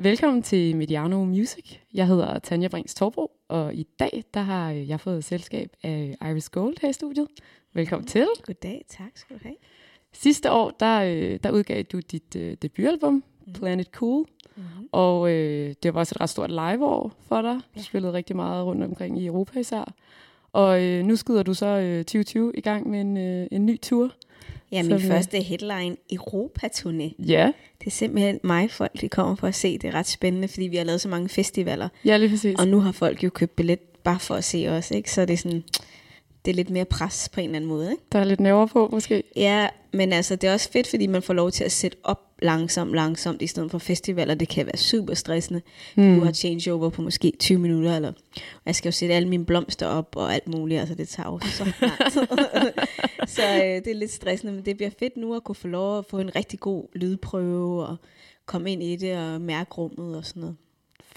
Velkommen til Mediano Music. Jeg hedder Tanja Brings Torbro, og i dag der har jeg fået selskab af Iris Gold her i studiet. Velkommen mm. til. Goddag, tak skal du have. Sidste år der, øh, der udgav du dit uh, debutalbum, mm. Planet Cool, mm-hmm. og uh, det var også et ret stort liveår for dig. Du ja. spillede rigtig meget rundt omkring i Europa især. Og uh, nu skyder du så uh, 2020 i gang med en, uh, en ny tour. Ja, min første headline, Europa-turné. Ja. Det er simpelthen mig, folk de kommer for at se. Det er ret spændende, fordi vi har lavet så mange festivaler. Ja, lige præcis. Og nu har folk jo købt billet bare for at se os, ikke? Så det er sådan, det er lidt mere pres på en eller anden måde, ikke? Der er lidt nerver på, måske. Ja, men altså, det er også fedt, fordi man får lov til at sætte op langsomt, langsomt, i stedet for festivaler. Det kan være super stressende. Mm. Du har changeover på måske 20 minutter, eller jeg skal jo sætte alle mine blomster op og alt muligt, altså det tager jo så Så øh, det er lidt stressende, men det bliver fedt nu at kunne få lov at få en rigtig god lydprøve, og komme ind i det og mærke rummet og sådan noget.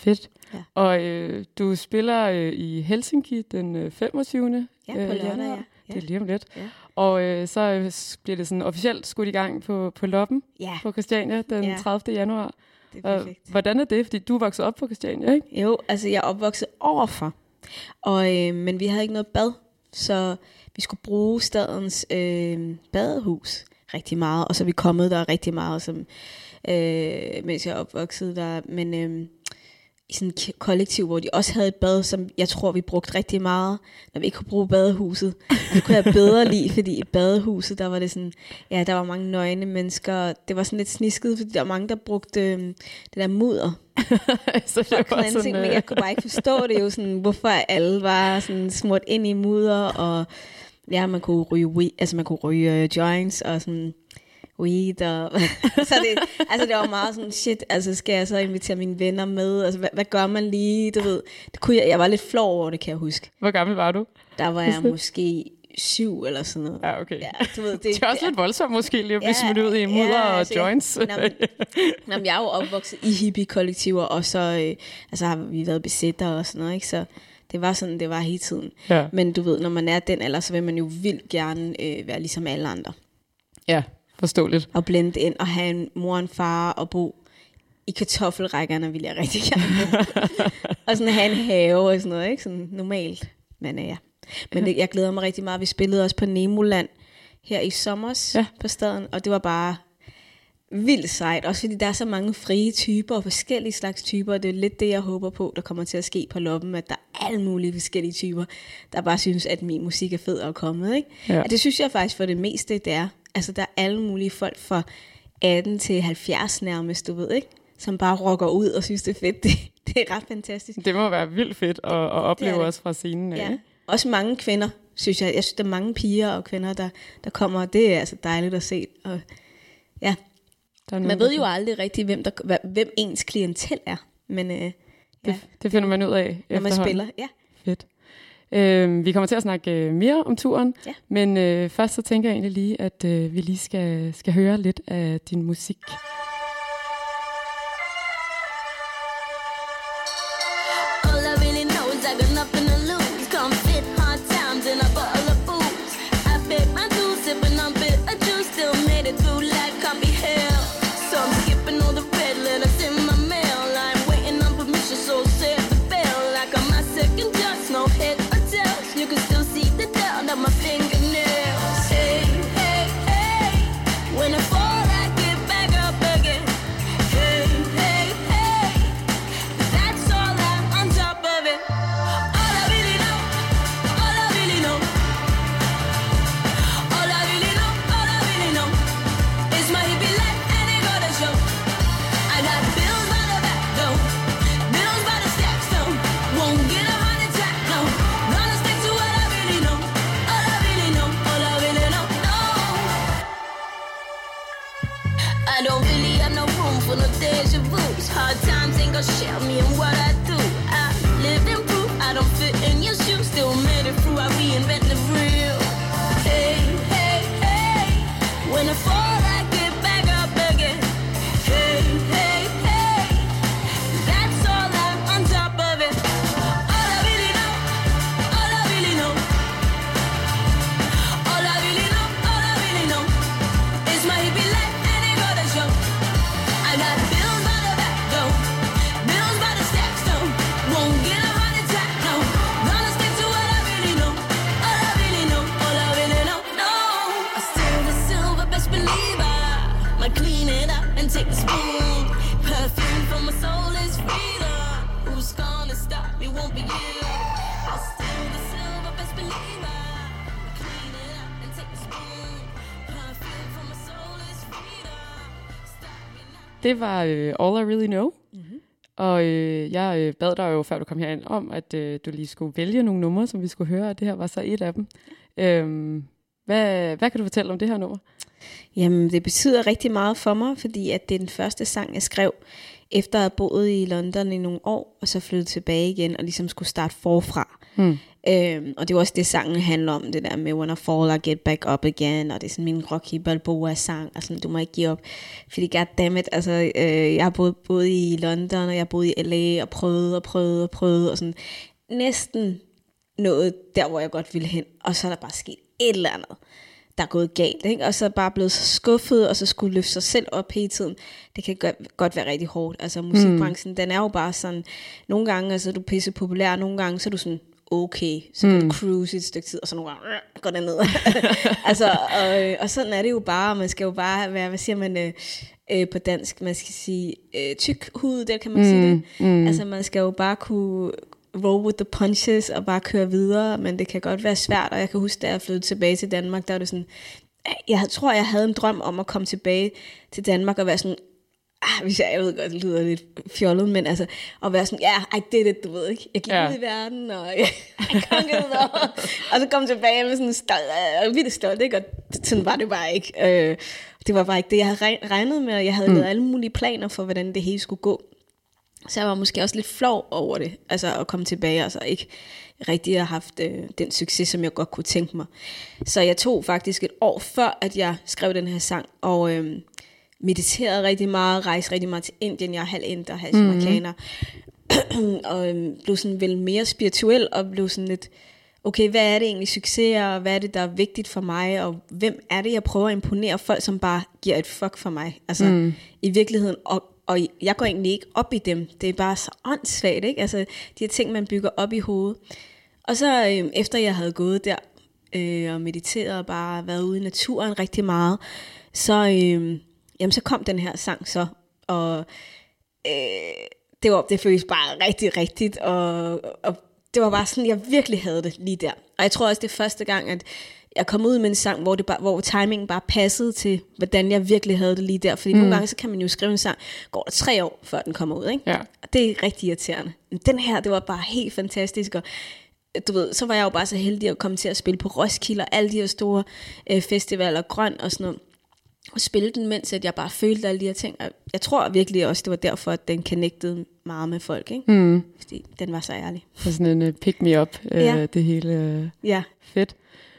Fedt. Ja. Og øh, du spiller øh, i Helsinki den 25. Ja, på øh, lørdag, ja. ja. Det er lige om lidt. Ja. Og øh, så øh, bliver det sådan officielt skudt i gang på, på Loppen ja. på Christiania den ja. 30. januar. Det er perfekt. Og hvordan er det? Fordi du er vokset op på Christiania, ikke? Jo, altså jeg er opvokset overfor. Og, øh, men vi havde ikke noget bad, så vi skulle bruge stadens øh, badehus rigtig meget. Og så er vi kommet der rigtig meget, som, øh, mens jeg er opvokset der. Men... Øh, i sådan et kollektiv, hvor de også havde et bad, som jeg tror, vi brugte rigtig meget, når vi ikke kunne bruge badehuset. Og det kunne jeg bedre lide, fordi i badehuset, der var det sådan, ja, der var mange nøgne mennesker. Det var sådan lidt snisket, fordi der var mange, der brugte øh, det der mudder. så det var sådan, ting, men jeg kunne bare ikke forstå det jo, sådan, hvorfor alle var sådan smurt ind i mudder, og ja, man kunne ryge, altså man kunne ryge uh, joints, og sådan, weed. Og, så det, altså det var meget sådan, shit, altså skal jeg så invitere mine venner med? Altså hvad, hvad gør man lige? Du ved, det kunne jeg, jeg var lidt flov over det, kan jeg huske. Hvor gammel var du? Der var jeg måske syv eller sådan noget. Ja, okay. Ja, du ved, det, det er også lidt voldsomt måske lige at blive ja, smidt ud i mudder ja, og altså, joints. Nå, men, nå, men jeg er jo opvokset i hippie-kollektiver, og så øh, altså, har vi været besætter og sådan noget, ikke? Så det var sådan, det var hele tiden. Ja. Men du ved, når man er den alder, så vil man jo vildt gerne øh, være ligesom alle andre. Ja, Forståeligt. Og blende ind og have en mor og en far og bo i kartoffelrækkerne, vil jeg rigtig gerne Og sådan have en have og sådan noget, ikke? Sådan normalt. Men ja. Men det, jeg glæder mig rigtig meget. Vi spillede også på Nemoland her i sommer ja. på staden, og det var bare vildt sejt. Også fordi der er så mange frie typer og forskellige slags typer, og det er lidt det, jeg håber på, der kommer til at ske på loppen, at der er alle mulige forskellige typer, der bare synes, at min musik er fed og kommet. Ikke? Ja. Og det synes jeg faktisk for det meste, det er. Altså, der er alle mulige folk fra 18 til 70 nærmest, du ved, ikke? Som bare rocker ud og synes, det er fedt. Det, det er ret fantastisk. Det må være vildt fedt at, at opleve det også fra scenen. Ja. Ikke? Også mange kvinder, synes jeg. Jeg synes, der er mange piger og kvinder, der, der kommer, og det er altså dejligt at se. Og, ja. Der er Man ved jo aldrig rigtigt, hvem, der, hvem ens klientel er. Men, øh, ja, det, det finder man ud af Når man spiller, ja. Fedt. Øh, vi kommer til at snakke øh, mere om turen, ja. men øh, først så tænker jeg egentlig lige, at øh, vi lige skal, skal høre lidt af din musik. Det var øh, All I Really Know. Mm-hmm. Og øh, jeg øh, bad dig jo, før du kom herind, om, at øh, du lige skulle vælge nogle numre, som vi skulle høre, og det her var så et af dem. Øhm, hvad, hvad kan du fortælle om det her nummer? Jamen, det betyder rigtig meget for mig, fordi at det er den første sang, jeg skrev, efter at have boet i London i nogle år, og så flyttet tilbage igen, og ligesom skulle starte forfra. Hmm. Øhm, og det er også det, sangen handler om, det der med, when I fall, I get back up again, og det er sådan min Rocky Balboa-sang, og sådan, du må ikke give op. Fordi goddammit, altså, øh, jeg har boet, boet i London, og jeg har boet i LA, og prøvet og prøvet og prøvet, og sådan næsten nået der, hvor jeg godt ville hen, og så er der bare sket et eller andet der er gået galt, ikke? og så bare blevet så skuffet, og så skulle løfte sig selv op hele tiden. Det kan godt, godt være rigtig hårdt. Altså musikbranchen, mm. den er jo bare sådan, nogle gange altså, er du pisse populær, nogle gange så er du sådan, okay, så kan mm. du cruise et stykke tid, og så nogle gange øh, går det ned. altså, og, og sådan er det jo bare, man skal jo bare være, hvad siger man øh, øh, på dansk, man skal sige øh, tyk hud, der kan man mm. sige det. Mm. Altså man skal jo bare kunne, roll with the punches og bare køre videre, men det kan godt være svært, og jeg kan huske, da jeg flyttede tilbage til Danmark, der var det sådan, jeg tror, jeg havde en drøm om at komme tilbage til Danmark og være sådan, ah, hvis jeg, jeg ved godt, det lyder lidt fjollet, men altså, at være sådan, ja, yeah, I did it, du ved ikke. Jeg gik ja. ud i verden, og jeg, jeg kongede og så kom tilbage med sådan stolt, og vildt stolt, ikke? Og sådan var det bare ikke. Øh, det var bare ikke det, jeg havde regnet med, og jeg havde mm. lavet alle mulige planer for, hvordan det hele skulle gå. Så jeg var måske også lidt flov over det, altså at komme tilbage, altså ikke rigtig have haft øh, den succes, som jeg godt kunne tænke mig. Så jeg tog faktisk et år før, at jeg skrev den her sang, og øh, mediterede rigtig meget, rejste rigtig meget til Indien, jeg er halv inder, halv amerikaner, mm-hmm. og øh, blev sådan vel mere spirituel, og blev sådan lidt, okay, hvad er det egentlig succes, og hvad er det, der er vigtigt for mig, og hvem er det, jeg prøver at imponere folk, som bare giver et fuck for mig. Altså mm. i virkeligheden, og og jeg går egentlig ikke op i dem. Det er bare så åndssvagt, ikke? Altså, de her ting, man bygger op i hovedet. Og så øh, efter jeg havde gået der øh, og mediteret og bare været ude i naturen rigtig meget, så, øh, jamen, så kom den her sang så. Og øh, det, var, det føltes bare rigtig rigtigt, og, og det var bare sådan, jeg virkelig havde det lige der. Og jeg tror også, det er første gang, at jeg kom ud med en sang, hvor, det bare, hvor timingen bare passede til, hvordan jeg virkelig havde det lige der. Fordi mm. nogle gange, så kan man jo skrive en sang, går der tre år, før den kommer ud. Ikke? Ja. Og det er rigtig irriterende. Men den her, det var bare helt fantastisk. Og du ved, så var jeg jo bare så heldig at komme til at spille på Roskilde og alle de her store øh, festivaler, Grøn og sådan noget. Og spille den, mens at jeg bare følte alle de her ting. Og jeg tror virkelig også, det var derfor, at den connectede meget med folk. Ikke? Mm. Fordi den var så ærlig. Så sådan en uh, pick me up, uh, ja. det hele uh, ja. fedt.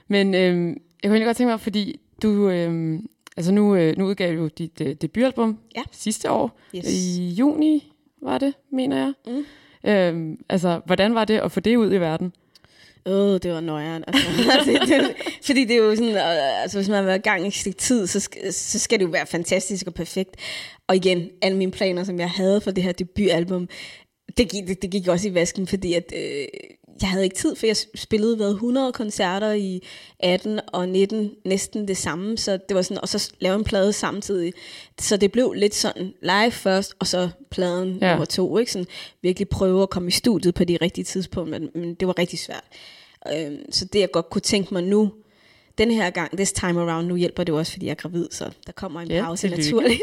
Men øh, jeg kunne egentlig godt tænke mig, fordi du, øh, altså nu, øh, nu udgav du dit øh, debutalbum ja. sidste år, yes. i juni var det, mener jeg. Mm. Øh, altså, hvordan var det at få det ud i verden? Øh, det var nøjeren. Altså. altså, det, det, fordi det er jo sådan, øh, altså hvis man har været i gang i et tid, så skal, så skal det jo være fantastisk og perfekt. Og igen, alle mine planer, som jeg havde for det her debutalbum, det gik, det, det gik også i vasken, fordi at, øh, jeg havde ikke tid, for jeg spillede været 100 koncerter i 18 og 19, næsten det samme, så det var sådan, og så lave en plade samtidig. Så det blev lidt sådan live først, og så pladen ja. nummer to, ikke? Sådan, virkelig prøve at komme i studiet på de rigtige tidspunkter, men, men det var rigtig svært. Øh, så det jeg godt kunne tænke mig nu, den her gang, this time around, nu hjælper det også, fordi jeg er gravid, så der kommer en pause ja, naturligt.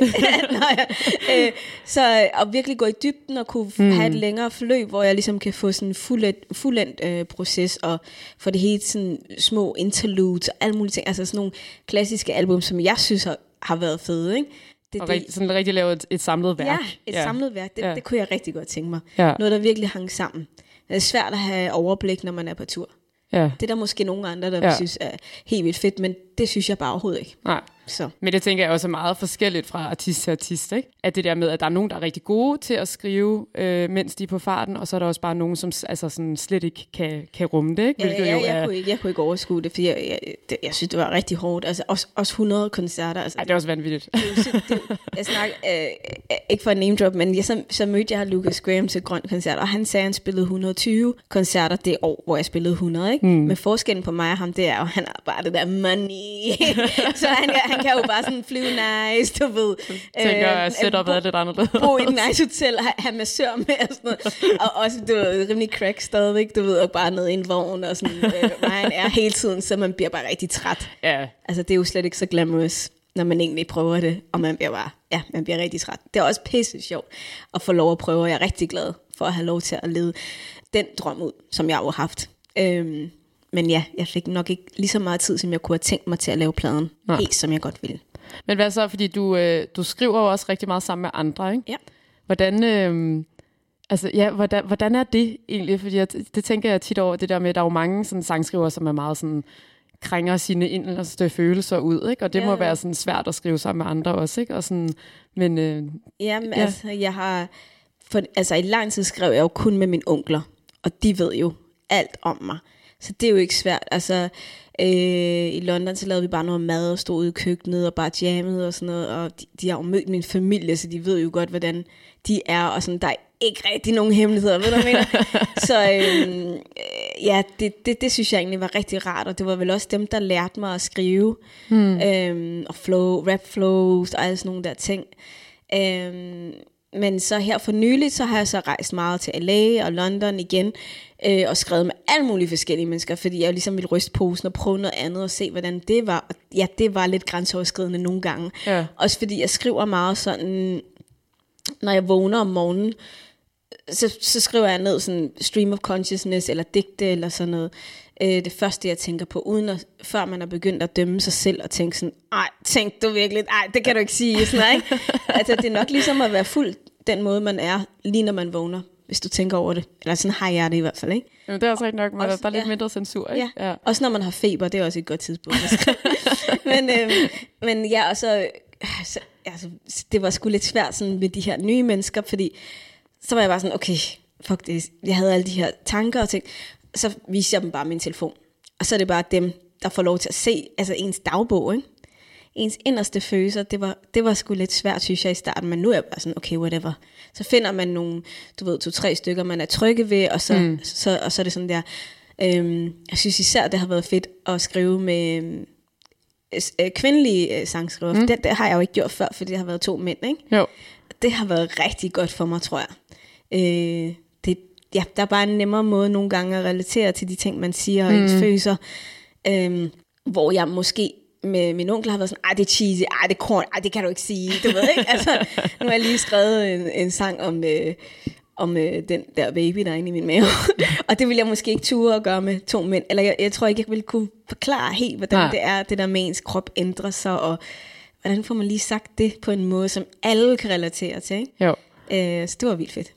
Nå, ja. øh, så at virkelig gå i dybden og kunne mm. have et længere forløb, hvor jeg ligesom kan få sådan en fuldendt, fuldendt øh, proces, og få det hele sådan små interludes og alle mulige ting, altså sådan nogle klassiske album, som jeg synes har, har været fede, ikke? Det, og det, sådan rigtig lave et, et samlet værk. Ja, et ja. samlet værk, det, ja. det kunne jeg rigtig godt tænke mig. Ja. Noget, der virkelig hang sammen. Det er svært at have overblik, når man er på tur. Ja. Det er der måske nogle andre, der ja. synes er helt vildt fedt, men det synes jeg bare overhovedet ikke. Nej. Så. Men det tænker jeg også er meget forskelligt fra artist til artist, ikke? At det der med, at der er nogen, der er rigtig gode til at skrive, øh, mens de er på farten, og så er der også bare nogen, som altså sådan slet ikke kan, kan rumme det, ikke? ja, ja, jo jeg, er... kunne ikke, jeg kunne ikke overskue det, fordi jeg, jeg, det, jeg synes, det var rigtig hårdt. Altså også, også 100 koncerter. Altså, Ej, det er også vanvittigt. Det, det, jeg snakker, øh, ikke for en name drop, men jeg, så, så mødte jeg Lucas Graham til Grøn Koncert, og han sagde, at han spillede 120 koncerter det år, hvor jeg spillede 100, ikke? Mm. Men forskellen på mig og ham, det er jo, han har bare det der money. så han, han kan jo bare sådan flyve nice, du ved. Tænker, øh, at setupet er lidt anderledes. Bo i et nice hotel, have, have massør med og sådan noget. Og også, du ved, rimelig crack stadigvæk, du ved, og bare ned i en vogn og sådan. Øh, Ryan er hele tiden, så man bliver bare rigtig træt. Ja. Altså, det er jo slet ikke så glamorous. når man egentlig prøver det, og man bliver bare, ja, man bliver rigtig træt. Det er også pisse sjovt at få lov at prøve, og jeg er rigtig glad for at have lov til at lede den drøm ud, som jeg jo har haft. Øhm, men ja, jeg fik nok ikke lige så meget tid, som jeg kunne have tænkt mig til at lave pladen, Nej. helt som jeg godt ville. Men hvad så, fordi du, øh, du skriver jo også rigtig meget sammen med andre, ikke? Ja. Hvordan, øh, altså, ja, hvordan, hvordan er det egentlig? Fordi jeg, det tænker jeg tit over, det der med, at der er jo mange sådan, sangskrivere, som er meget sådan, krænger sine inderste følelser ud, ikke? Og det Ja, må være sådan svært at skrive sammen med andre også, ikke? Og sådan, men øh, Jamen, Ja. ja. altså, jeg har... For, altså, i lang tid skrev jeg jo kun med mine onkler, og de ved jo alt om mig. Så det er jo ikke svært. Altså, øh, i London, så lavede vi bare noget mad og stod ude i køkkenet og bare jammede og sådan noget, og de, de har jo mødt min familie, så de ved jo godt, hvordan de er, og sådan, der er ikke rigtig nogen hemmeligheder, ved du, hvad jeg mener? så øh, øh, ja, det, det, det synes jeg egentlig var rigtig rart, og det var vel også dem, der lærte mig at skrive, hmm. øh, og flow, rap flows og alle sådan nogle der ting. Øhm, men så her for nyligt, så har jeg så rejst meget til LA og London igen, øh, og skrevet med alle mulige forskellige mennesker, fordi jeg ligesom ville ryste posen og prøve noget andet og se, hvordan det var. Og ja, det var lidt grænseoverskridende nogle gange. Ja. Også fordi jeg skriver meget sådan, når jeg vågner om morgenen, så, så skriver jeg ned sådan stream of consciousness, eller digte, eller sådan noget. Øh, det første, jeg tænker på, uden at, før man er begyndt at dømme sig selv, og tænke sådan, ej, tænk du virkelig, ej, det kan du ikke sige, sådan ikke? altså, det er nok ligesom at være fuld den måde, man er, lige når man vågner, hvis du tænker over det. Eller sådan har jeg det i hvert fald, ikke? jamen, det er også rigtig nok, men Også- er lidt ja. mindre censur, ikke? Ja. Også når man har feber, det er også et godt tidspunkt. skrive. men, øhm, men ja, og så, øh, så altså, det var sgu lidt svært sådan med de her nye mennesker, fordi så var jeg bare sådan, okay, fuck det, jeg havde alle de her tanker og ting. Så viste jeg dem bare min telefon. Og så er det bare dem, der får lov til at se altså ens dagbog, ikke? ens inderste følelser, det var, det var sgu lidt svært, synes jeg, i starten, men nu er jeg bare sådan, okay, whatever. Så finder man nogle, du ved, to-tre stykker, man er trygge ved, og så, mm. så, og så er det sådan der, øhm, jeg synes især, det har været fedt at skrive med s- øh, kvindelige øh, sangskriver. Mm. Det, det har jeg jo ikke gjort før, fordi det har været to mænd, ikke? Jo. Det har været rigtig godt for mig, tror jeg. Øh, ja, der er bare en nemmere måde nogle gange at relatere til de ting, man siger, og ens følelser. Øhm, hvor jeg måske med min onkel har været sådan, ej, det er cheesy, ej, det er corn, ej, det kan du ikke sige, du ved ikke? Altså, nu har jeg lige skrevet en, en sang om, øh, om øh, den der baby, der er inde i min mave. og det ville jeg måske ikke ture at gøre med to mænd. Eller jeg, jeg tror ikke, jeg ville kunne forklare helt, hvordan Nej. det er, det der med ens krop ændrer sig, og hvordan får man lige sagt det på en måde, som alle kan relatere til, ikke? Jo. Øh, så det var vildt fedt.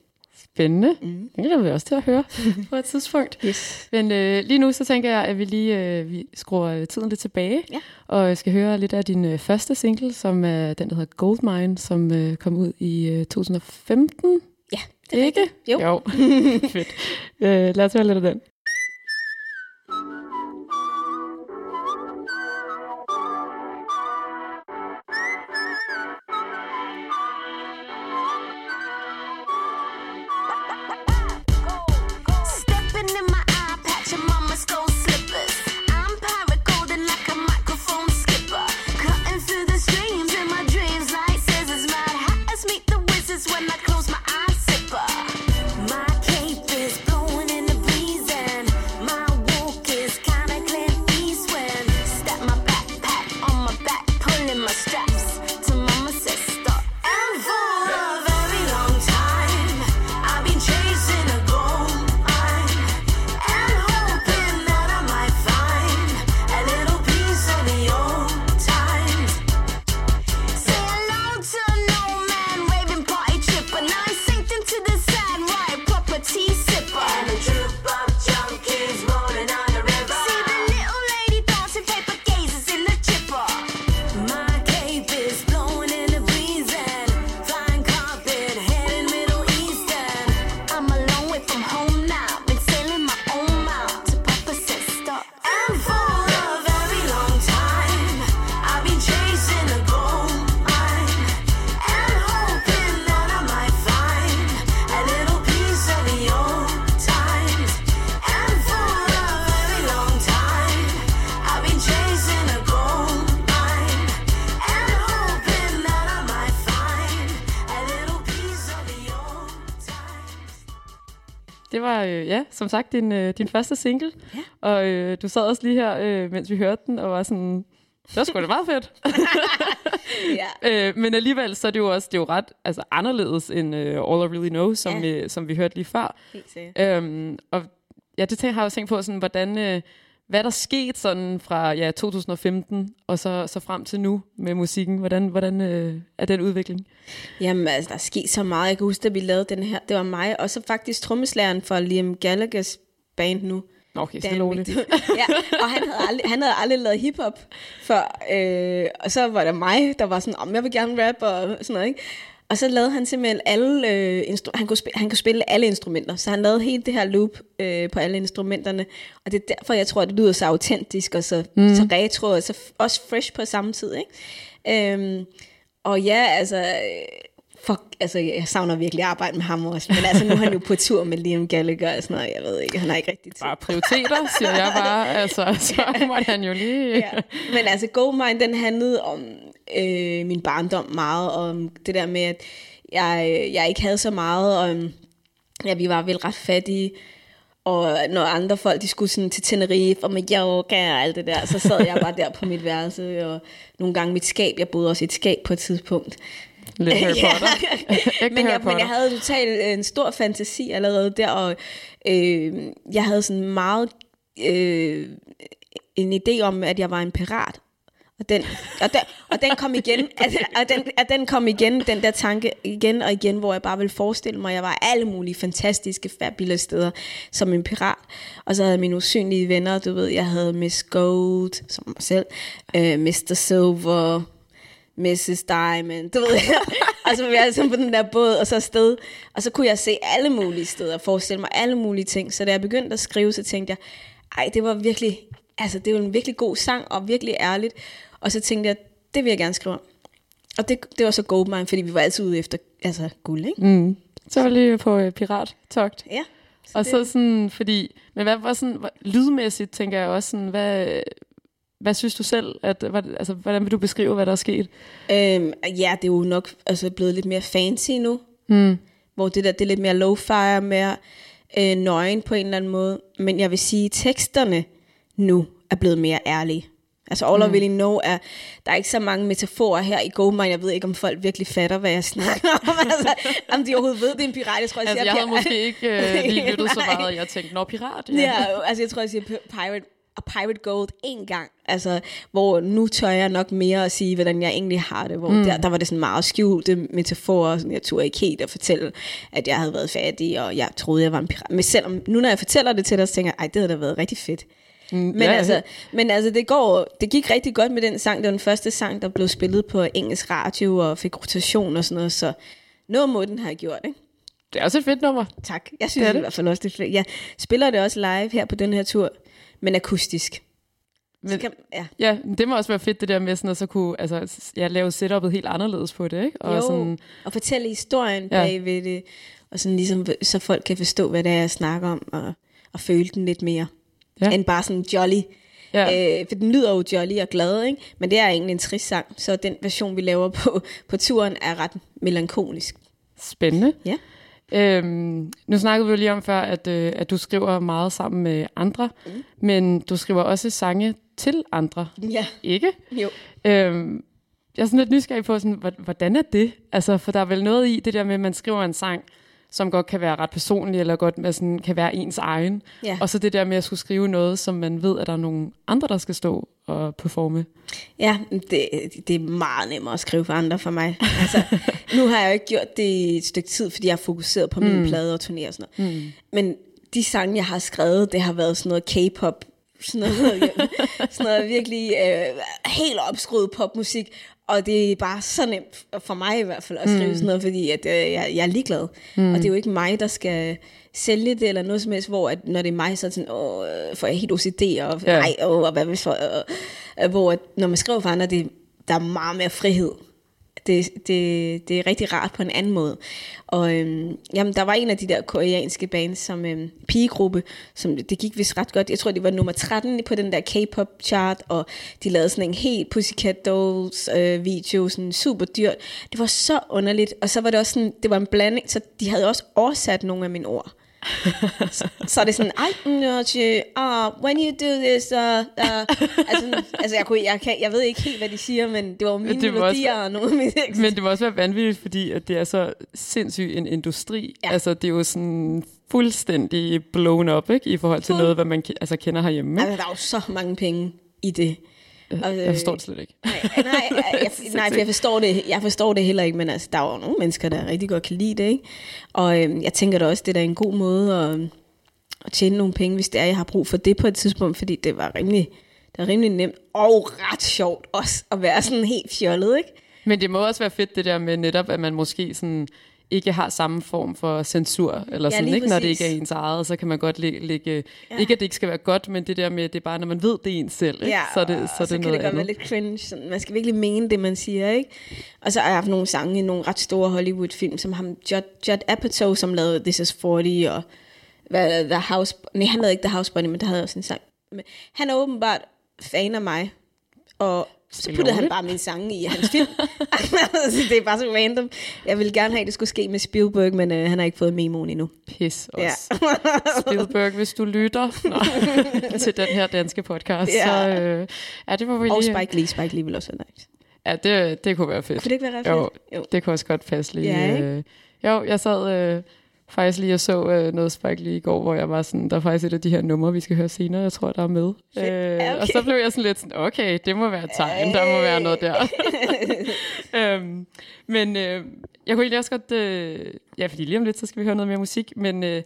Spændende. Mm. Det glæder vi også til at høre på et tidspunkt. Yes. Men øh, lige nu så tænker jeg, at vi lige øh, vi skruer øh, tiden lidt tilbage. Ja. Og skal høre lidt af din øh, første single, som er den, der hedder Goldmine, som øh, kom ud i øh, 2015. Ja, det er Ikke? rigtigt. Jo. jo. Fedt. Øh, lad os høre lidt af den. Det var, øh, ja, som sagt, din, øh, din første single. Ja. Og øh, du sad også lige her, øh, mens vi hørte den, og var sådan, Det var sgu da meget fedt. Ja. øh, men alligevel, så er det jo også det er jo ret altså, anderledes end uh, All I Really Know, som, Ja. vi, som vi hørte lige før. Øhm, og ja, det har jeg jo tænkt på, sådan, hvordan, øh, hvad der sket sådan fra ja, 2015 og så, så frem til nu med musikken. Hvordan, hvordan øh, er den udvikling? Jamen, altså, der er sket så meget. Jeg kan huske, at vi lavede den her. Det var mig, og så faktisk trommeslageren for Liam Gallaghers band nu. Okay, Dan stille og roligt. Ja, og han havde aldrig, han havde aldrig lavet hiphop før. Øh, og så var der mig, der var sådan, om jeg vil gerne rap og sådan noget, ikke? Og så lavede han simpelthen alle, øh, instru- han, kunne spille, han kunne spille alle instrumenter, så han lavede hele det her loop øh, på alle instrumenterne, og det er derfor, jeg tror, at det lyder så autentisk, og så, mm. så retro, og så også fresh på samme tid, ikke? Øhm, og ja, altså, øh, fuck, altså, jeg savner virkelig at arbejde med ham også, men altså, nu er han jo på tur med Liam Gallagher og sådan noget, jeg ved ikke, han har ikke rigtig tid. Bare prioriteter, siger jeg bare. Altså, så må han jo lige... ja. Men altså Goldmine, den handlede om øh, min barndom meget, om det der med, at jeg, jeg ikke havde så meget, og øhm, ja, vi var vel ret fattige, og når andre folk, de skulle sådan til Tenerife, og med yoga og alt det der, så sad jeg bare der på mit værelse, og nogle gange mit skab, jeg boede også i et skab på et tidspunkt. Lidt Harry Ja. Potter. Ægte men, jeg, men jeg havde totalt en stor fantasi allerede der, og øh, jeg havde sådan meget øh, en idé om, at jeg var en pirat. Og den, og den, og den kom igen, at, og den, at den kom igen, den der tanke igen og igen, hvor jeg bare ville forestille mig, at jeg var alle mulige fantastiske, fabulous steder som en pirat. Og så havde jeg mine usynlige venner, du ved, jeg havde Miss Gold, som mig selv, øh, Mr. Silver, Mrs. Diamond, du ved. og så var vi alle sammen på den der båd, og så afsted. Og så kunne jeg se alle mulige steder, forestille mig alle mulige ting. Så da jeg begyndte at skrive, så tænkte jeg, ej, det var virkelig, altså det var en virkelig god sang, og virkelig ærligt. Og så tænkte jeg, det vil jeg gerne skrive om. Og det, det var så Goldmine, fordi vi var altid ude efter altså, guld, ikke? Mm. Så var lige på øh, pirattogt. Ja. Og så sådan, fordi, men hvad var sådan, lydmæssigt tænker jeg også sådan, hvad, hvad synes du selv, at, hvad, altså, hvordan vil du beskrive, hvad der er sket? Øhm, ja, det er jo nok altså, blevet lidt mere fancy nu. Mm. hvor det der det er lidt mere low-fi, mere øh, nøgen på en eller anden måde. Men jeg vil sige, teksterne nu er blevet mere ærlige. Altså All I Really Know er, der er ikke så mange metaforer her i Goldmine. Jeg ved ikke, om folk virkelig fatter, hvad jeg snakker om. altså, om de overhovedet ved, det er en pirat. Jeg tror, jeg, Altså, siger, jeg havde måske ikke øh, lige lyttet så meget, at jeg tænkte, nå, pirat. Ja, altså jeg tror, jeg siger pi- pirate, a pirate gold en gang. Altså, hvor nu tør jeg nok mere at sige, hvordan jeg egentlig har det. Hvor mm. der, der var det sådan meget skjulte metaforer. Sådan, jeg turde ikke helt at fortælle, at jeg havde været fattig, og jeg troede, jeg var en pirat. Men selvom, nu når jeg fortæller det til dig, så tænker jeg, ej, det havde da været rigtig fedt. Mm, Men, ja, altså, men altså, det, går, det gik rigtig godt med den sang. Det var den første sang, der blev spillet på engelsk radio og fik rotation og sådan noget. Så noget må den have gjort, ikke? Det er også et fedt nummer. Tak. Jeg synes Det er det i hvert fald også, det er fedt. Jeg spiller det også live her på den her tur, men akustisk. Men, kan, ja. Ja, det må også være fedt, det der med sådan at så kunne altså, ja, lave setup'et helt anderledes på det, ikke? Og jo, sådan, og fortælle historien ja. bagved det, og sådan ligesom, så folk kan forstå, hvad det er, jeg snakker om, og, og føle den lidt mere, Ja. end bare sådan jolly. ja. Øh, for den lyder jo jolly og glad, ikke? men det er egentlig en trist sang, så den version, vi laver på, på turen, er ret melankolisk. spændende. Ja. Øhm, nu snakkede vi jo lige om før, at, øh, at du skriver meget sammen med andre, mm. men du skriver også sange til andre, Ja, ikke? jo. Øhm, jeg er sådan lidt nysgerrig på, sådan, hvor- hvordan er det? Altså, for der er vel noget i det der med, at man skriver en sang, som godt kan være ret personlig, eller godt med sådan, kan være ens egen. Ja. Og så det der med at skulle skrive noget, som man ved, at der er nogle andre, der skal stå og performe. Ja, det, det er meget nemmere at skrive for andre for mig. Altså, nu har jeg jo ikke gjort det i et stykke tid, fordi jeg har fokuseret på min plade og turné og sådan noget. Mm. Men de sange, jeg har skrevet, det har været sådan noget K-pop, sådan noget, sådan noget virkelig øh, helt opskruet popmusik. Og det er bare så nemt, for mig i hvert fald, at skrive mm. sådan noget, fordi at, øh, jeg, jeg er ligeglad. Mm. Og det er jo ikke mig, der skal sælge det, eller noget som helst, hvor at, når det er mig, så er det sådan, åh, øh, får jeg helt OCD, og Ja. ej, åh, og hvad hvis for, øh, øh, hvor at, når man skriver for andre, det, der er meget mere frihed. Det, det, det er rigtig rart på en anden måde. Og øhm, jamen, der var en af de der koreanske bands, som øhm, pigegruppe, som det gik vist ret godt. Jeg tror, det var nummer 13 på den der K-pop chart, og de lavede sådan en helt Pussycat Dolls øh, video, sådan super dyrt. Det var så underligt, og så var det også sådan, det var en blanding, så de havde også oversat nogle af mine ord så, er det sådan, ej, no, uh, when you do this, uh, uh, altså, altså jeg, kunne, jeg, kan, jeg ved ikke helt, hvad de siger, men det var mine Det må også melodier og nogle af mine Men det må også være vanvittigt, fordi at det er så sindssygt en industri. Ja. Altså, det er jo sådan fuldstændig blown up, ikke? I forhold til Fuld- noget, hvad man altså, kender herhjemme. Ikke? Altså, der er jo så mange penge i det. Og, Jeg forstår det slet ikke. Nej, nej, jeg, nej, for jeg forstår, det, jeg forstår det heller ikke, men altså, der er jo nogle mennesker, der rigtig godt kan lide det, ikke? Og øhm, jeg tænker da også, det er en god måde at, at tjene nogle penge, hvis det er, jeg har brug for det på et tidspunkt, fordi det var rimelig, det var rimelig nemt og ret sjovt også at være sådan helt fjollet, ikke? Men det må også være fedt det der med netop, at man måske sådan ikke har samme form for censur, eller Ja, sådan, ikke? Når det ikke er ens eget, så kan man godt lægge, lægge Ja. ja. ikke at det ikke skal være godt, men det der med, det er bare, når man ved, det er ens selv, ikke? så er det, så er det så kan noget det godt være lidt cringe. Sådan, man skal virkelig mene det, man siger, ikke? Og så har jeg haft nogle sange i nogle ret store Hollywood-film, som ham Judd, Judd Apatow, som lavede This Is 40, og hvad, The House... Nej, han lavede ikke The House Bunny, men der havde også en sang. Men han er åbenbart fan af mig, og så puttede han bare min sange i hans film. Så det er bare så random. Jeg ville gerne have, at det skulle ske med Spielberg, men øh, han har ikke fået memoen endnu. Pis også. Ja. Spielberg, hvis du lytter Nå, til den her danske podcast, Ja. så øh, ja, det var vi Og lige... Spike Lee. Spike Lee vil også være nice. Ja, det, det kunne være fedt. Kunne det ikke være ret Jo, fedt? Jo. det kunne også godt passe lige. Ja, ikke? øh, jo, jeg sad øh, faktisk lige og så øh, noget Spike lige i går, hvor jeg var sådan, der er faktisk et af de her numre, vi skal høre senere, jeg tror, der er med. Ja, Og så blev jeg sådan lidt sådan, okay, det må være et tegn, der må være noget der. øhm, men øh, jeg kunne egentlig også godt, øh, ja, fordi lige om lidt, så skal vi høre noget mere musik, men... Øh,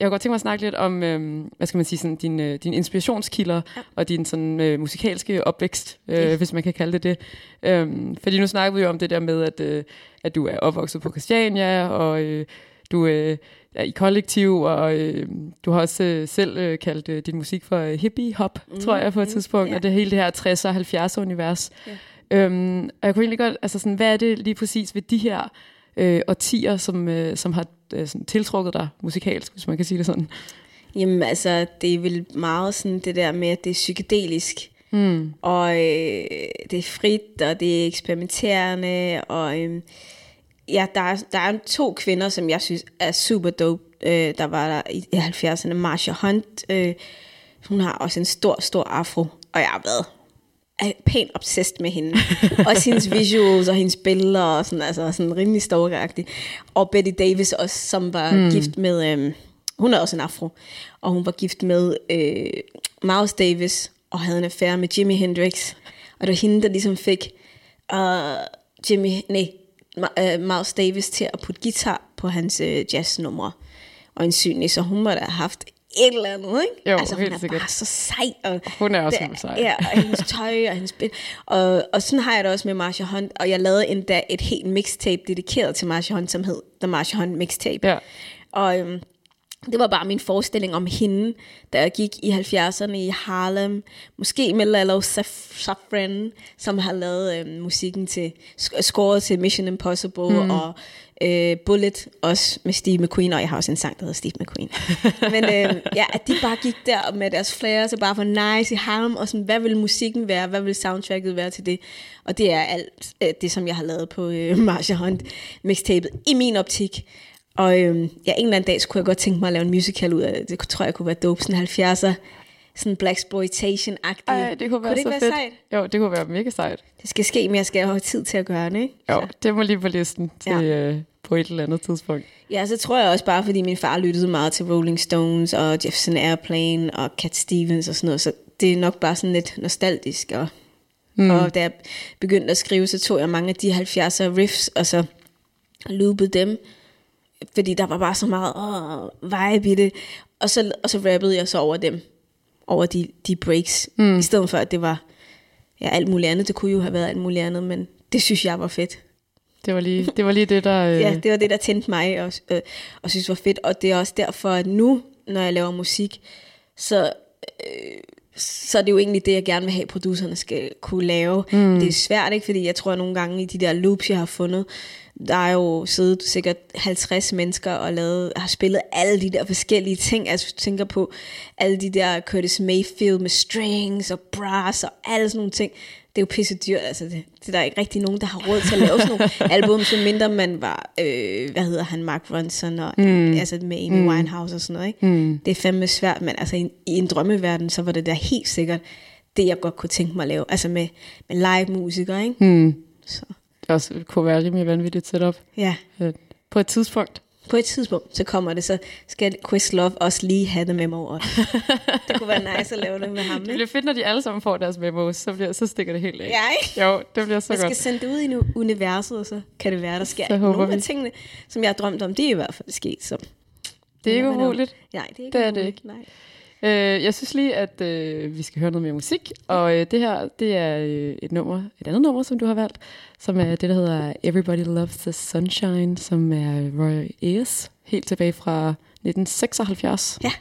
jeg kunne godt tænke mig at snakke lidt om, øh, hvad skal man sige, sådan, din, øh, din inspirationskilder ja. og din sådan, øh, musikalske opvækst, øh, Ja. hvis man kan kalde det det. Øhm, fordi nu snakker vi jo om det der med, at, øh, at du er opvokset på Christiania, og øh, du øh, er i kollektiv, og øh, du har også øh, selv øh, kaldt øh, din musik for øh, hippie-hop, mm, tror jeg på et mm, tidspunkt, ja. og det hele det her 60'er og 70'er univers. Ja. Øhm, og jeg kunne egentlig godt, altså sådan, hvad er det lige præcis ved de her øh, årtier, som, øh, som har øh, sådan, tiltrukket dig musikalsk, hvis man kan sige det sådan? Jamen altså, det er vel meget sådan det der med, at det er psykedelisk. Mm. Og øh, det er frit, og det er eksperimenterende. Og øh, ja, der er, der er to kvinder, som jeg synes er super dope. Øh, der var der i 70'erne Marsha Hunt. Øh, hun har også en stor, stor afro. Og jeg har været pænt obsessed med hende. også hendes visuals og hendes billeder, og sådan, altså sådan rimelig stalkeragtig. Og Betty Davis også, som var mm. gift med, øhm, hun er også en afro, og hun var gift med øh, Miles Davis, og havde en affære med Jimi Hendrix. Og det var hende, der ligesom fik øh, Jimmy, nej, øh, Miles Davis til at putte guitar på hans øh, jazznumre. Og en så hun må da have haft et eller andet, ikke? Jo, altså, hun helt er sikkert. bare så sej. Og Hun er også det- sej. Ja, og hendes tøj og hendes spil. Og, og sådan har jeg det også med Marsha Hunt. Og jeg lavede endda et helt mixtape dedikeret til Marsha Hunt, som hed The Marsha Hunt Mixtape. Ja. Og øhm, det var bare min forestilling om hende, da jeg gik i 70'erne i Harlem. Måske med Lalo Saf- Safran, som har lavet øhm, musikken til, scoret til Mission Impossible mm. og øh, Bullet, også med Steve McQueen. Og jeg har også en sang, der hedder Steve McQueen. Men øh, ja, at de bare gik der med deres flair, så bare for nice i Harlem, og sådan, hvad vil musikken være, hvad vil soundtracket være til det? Og det er alt øh, det, som jeg har lavet på øh, Marsha Hunt mixtapet, i min optik. Og øhm, ja, en eller anden dag, så kunne jeg godt tænke mig at lave en musical ud af det. Det tror jeg kunne være dope, sådan 70'er, sådan Black Exploitation-agtig. Ej, det kunne være kunne det så ikke fedt. være sejt? Jo, det kunne være mega sejt. Det skal ske, men jeg skal have tid til at gøre det, ikke? Jo, det må lige på listen til, ja. øh, på et eller andet tidspunkt. Ja, så tror jeg også bare, fordi min far lyttede meget til Rolling Stones og Jefferson Airplane og Cat Stevens og sådan noget, så det er nok bare sådan lidt nostalgisk. Og, mm. og da jeg begyndte at skrive, så tog jeg mange af de 70'er riffs, og så loopede dem, fordi der var bare så meget åh, vibe i det. Og så, og så rappede jeg så over dem, over de, de breaks, mm. i stedet for at det var ja, alt muligt andet. Det kunne jo have været alt muligt andet, men det synes jeg var fedt. Det var lige det, var lige det der... Øh, Ja, det var det, der tændte mig og, øh, og synes var fedt. Og det er også derfor, at nu, når jeg laver musik, så, øh, så er det jo egentlig det, jeg gerne vil have, producerne skal kunne lave. Mm. Det er svært, ikke? Fordi jeg tror, at nogle gange i de der loops, jeg har fundet, der er jo siddet sikkert 50 mennesker og lavet, har spillet alle de der forskellige ting. Altså hvis du tænker på alle de der Curtis Mayfield med strings og brass og alle sådan nogle ting. Det er jo pisse dyrt, altså det, det er der ikke rigtig nogen, der har råd til at lave sådan nogle album, så mindre man var, øh, hvad hedder han, Mark Ronson og mm. altså med Amy mm. Winehouse og sådan noget. Ikke? Mm. Det er fandme svært, men altså i, i en drømmeverden, så var det der helt sikkert det, jeg godt kunne tænke mig at lave. Altså med, med live musikere, ikke? Mm. Så, Det også kunne være rimelig vanvittigt setup. ja. Øh, På et tidspunkt. På et tidspunkt, så kommer det, så skal Questlove også lige have det med mig over. det kunne være nice at lave det med ham, Det ikke? bliver fedt, når de alle sammen får deres memos, så, bliver, så stikker det helt af. Ja, ikke? Jo, det bliver så skal godt. sende det ud i universet, og så kan det være, der sker Så nogle af tingene, som jeg har drømt om, det er i hvert fald sket. Så. Det er ikke umuligt. Nej, det er ikke Det er det umuligt, ikke. Nej. Øh, jeg synes lige, at øh, vi skal høre noget mere musik, og øh, det her, det er øh, et nummer, et andet nummer, som du har valgt, som er det, der hedder Everybody Loves the Sunshine, som er Roy Ayers, helt tilbage fra 1976. Ja.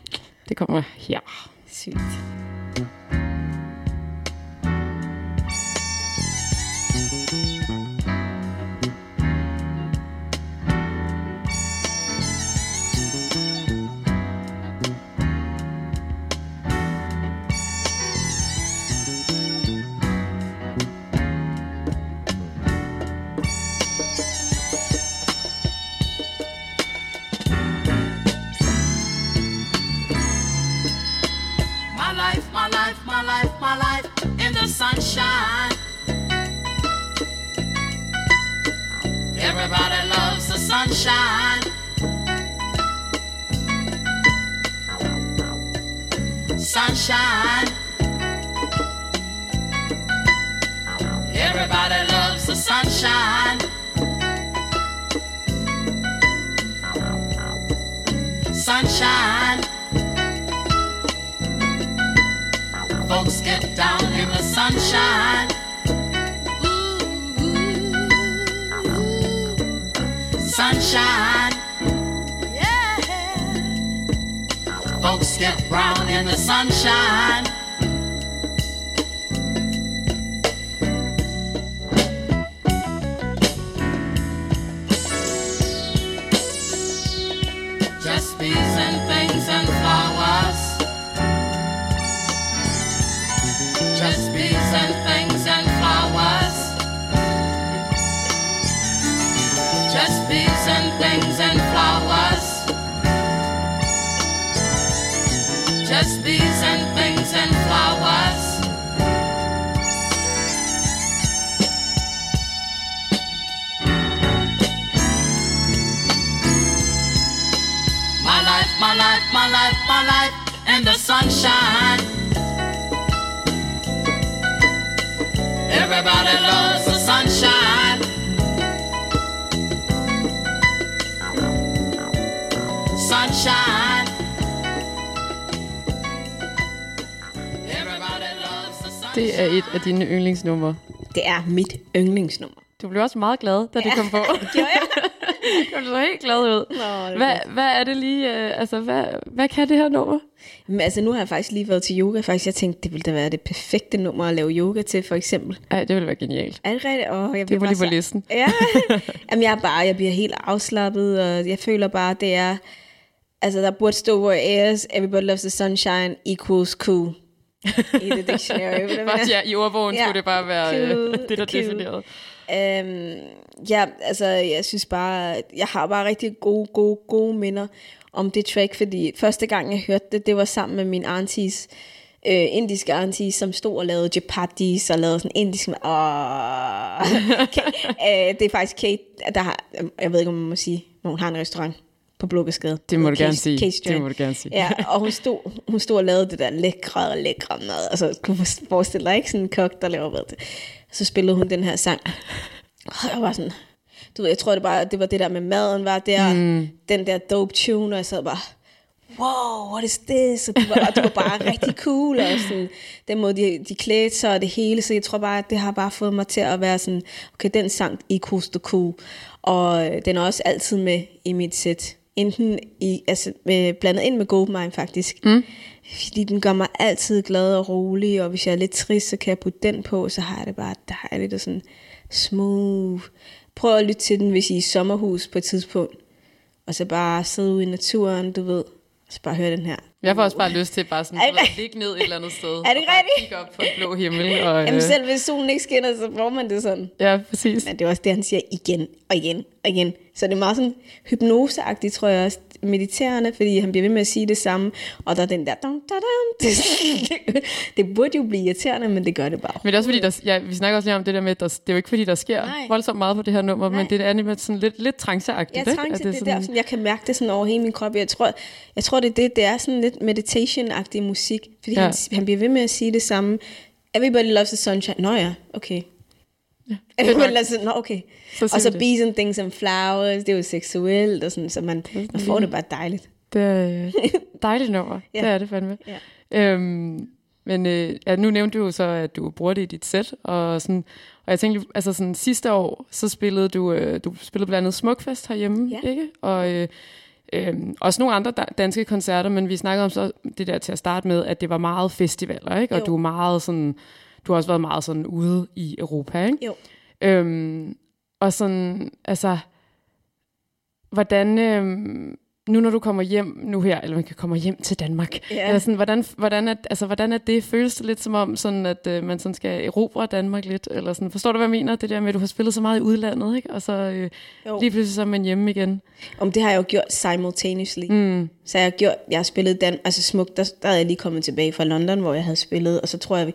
Det kommer her. Sygt. Sunshine. Sunshine. Everybody loves the sunshine. Sunshine. Folks get down in the sunshine. Sunshine. Yeah. Folks get brown in the sunshine. Bees and things and flowers. My life, my life, my life, my life in the sunshine. Everybody loves the sunshine. Sunshine. Det er et af dine yndlingsnumre. Det er mit yndlingsnummer. Du blev også meget glad, da det kom på. Gjorde jeg? du så helt glad ud. Nå, Hvad, hvad er det lige, øh, altså hvad, hvad kan det her nummer? Men altså, nu har jeg faktisk lige været til yoga. Faktisk, jeg tænkte, det ville da være det perfekte nummer at lave yoga til, for eksempel. Ej, det ville være genialt. Er det rigtigt? Oh, jeg Det bare lige på listen. Ja, Jamen, jeg er bare, jeg bliver helt afslappet, og jeg føler bare, det er, altså der burde stå, hvor Airs, Everybody Loves the Sunshine equals cool i the dictionary. Bare, ja, I ordbogen Ja. skulle det bare være øh, det, der cool. definerede. Øhm, ja, altså, jeg synes bare, jeg har bare rigtig gode, gode, gode minder om det track, fordi første gang, jeg hørte det, det var sammen med min aunties, øh, indiske aunties, som stod og lavede chapatis og lavede sådan indisk mad. Åh. Ka- øh, det er faktisk Kate, der har, jeg ved ikke, om man må sige, men hun har en restaurant på Blågårdsgade. Det må du Case- gerne sige. Case Det må du gerne sige. Ja, og hun stod, hun stod og lavede det der lækre, lækre mad. Altså, kunne du forestille dig, ikke? Sådan en kok, der laver mad. Så spillede hun den her sang. Og jeg var sådan, du ved, jeg tror det bare, det var det der med maden, var der, mm. den der dope tune, og jeg sad bare, wow, what is this? Og det var, det var bare rigtig cool, og sådan, den måde, de, de klædte sig og det hele, så jeg tror bare, at det har bare fået mig til at være sådan, okay, den sang equals the cool, og den er også altid med i mit sæt, enten i, altså, med, blandet ind med Goldmine faktisk. Mm. Fordi den gør mig altid glad og rolig, og hvis jeg er lidt trist, så kan jeg putte den på, så har jeg det bare dejligt og sådan smooth. Prøv at lytte til den, hvis I er i sommerhus på et tidspunkt, og så bare sidde ude i naturen, du ved, og så bare høre den her. Jeg får også bare lyst til bare sådan, at ligge ned et eller andet sted. Er det og rigtigt? Kigge op på en blå himmel. Og, Jamen øh, selv hvis solen ikke skinner, så får man det sådan. Ja, præcis. Men det er også det, han siger igen og igen og igen. Så det er meget sådan hypnoseagtigt, tror jeg også, mediterende, fordi han bliver ved med at sige det samme, og der er den der... Dun, da, dun. Det, det burde jo blive irriterende, men det gør det bare. Men det er også fordi, der, ja, vi snakker også lige om det der med, at der, det er jo ikke fordi, der sker Nej. voldsomt meget på det her nummer, Nej. men det er nemlig sådan lidt, lidt tranceagtigt. At til det, det sådan- der, sådan, jeg kan mærke det sådan over hele min krop. Jeg tror, jeg tror det er det, det er sådan lidt meditation-agtig musik, fordi Ja. ja. han, han bliver ved med at sige det samme. Everybody loves the sunshine. Nå ja, okay. nok. loves the, nå okay. Så og så bees and things and flowers, det er jo seksuelt, og sådan, så man, man får det bare dejligt. Det er øh, dejligt nummer. Ja. Det er det fandme. Ja. Øhm, men øh, ja, nu nævnte du jo så, at du bruger det i dit sæt, og, sådan, og jeg tænkte, altså sådan sidste år, så spillede du, øh, du spillede blandt andet Smukfest herhjemme, Ja. ikke? Og øh, øh, også nogle andre da- danske koncerter, men vi snakkede om så det der til at starte med, at det var meget festivaler, ikke? Og Jo. du er meget sådan, du har også været meget sådan ude i Europa, ikke? Jo. Øhm, og sådan, altså, hvordan, øhm, nu når du kommer hjem nu her, eller man kan komme hjem til Danmark, Ja. eller sådan, hvordan, hvordan, er, altså, hvordan er det? Føles det lidt som om, sådan, at øh, man sådan skal erobre Danmark lidt? Eller sådan, forstår du, hvad jeg mener? Det der med, at du har spillet så meget i udlandet, ikke? og så øh, Jo. lige pludselig så er man hjemme igen. Om det har jeg jo gjort simultaneously. Mm. Så jeg har gjort, jeg har spillet Dan, altså smukt, der, der er jeg lige kommet tilbage fra London, hvor jeg havde spillet, og så tror jeg, vi,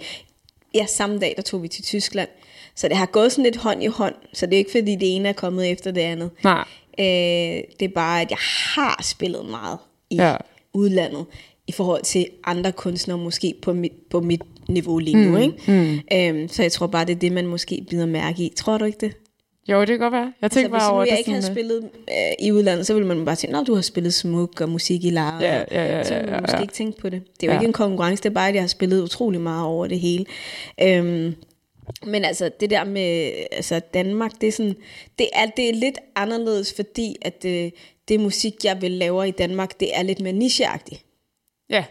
ja, samme dag, der tog vi til Tyskland. Så det har gået sådan lidt hånd i hånd, så det er ikke fordi det ene er kommet efter det andet. Nej. Øh, det er bare, at jeg har spillet meget i Ja. udlandet, i forhold til andre kunstnere, måske på mit, på mit niveau lige nu. Mm. Ikke? Mm. Øhm, så jeg tror bare, det er det, man måske bider mærke i. Tror du ikke det? Jo, det kan godt være. Jeg Altså, tænker hvis bare nu over jeg det ikke havde øh, spillet øh, i udlandet, så ville man bare tænke, at du har spillet smuk og musik i Lara. Ja, ja, ja, Så ville ja, man ja, måske ja. ikke tænke på det. Det er jo Ja. ikke en konkurrence, det er bare, at jeg har spillet utrolig meget over det hele. Øhm, men altså, det der med altså Danmark, det er, sådan, det er, det er lidt anderledes, fordi at det, det musik, jeg vil lave i Danmark, det er lidt mere nicheagtigt. Ja,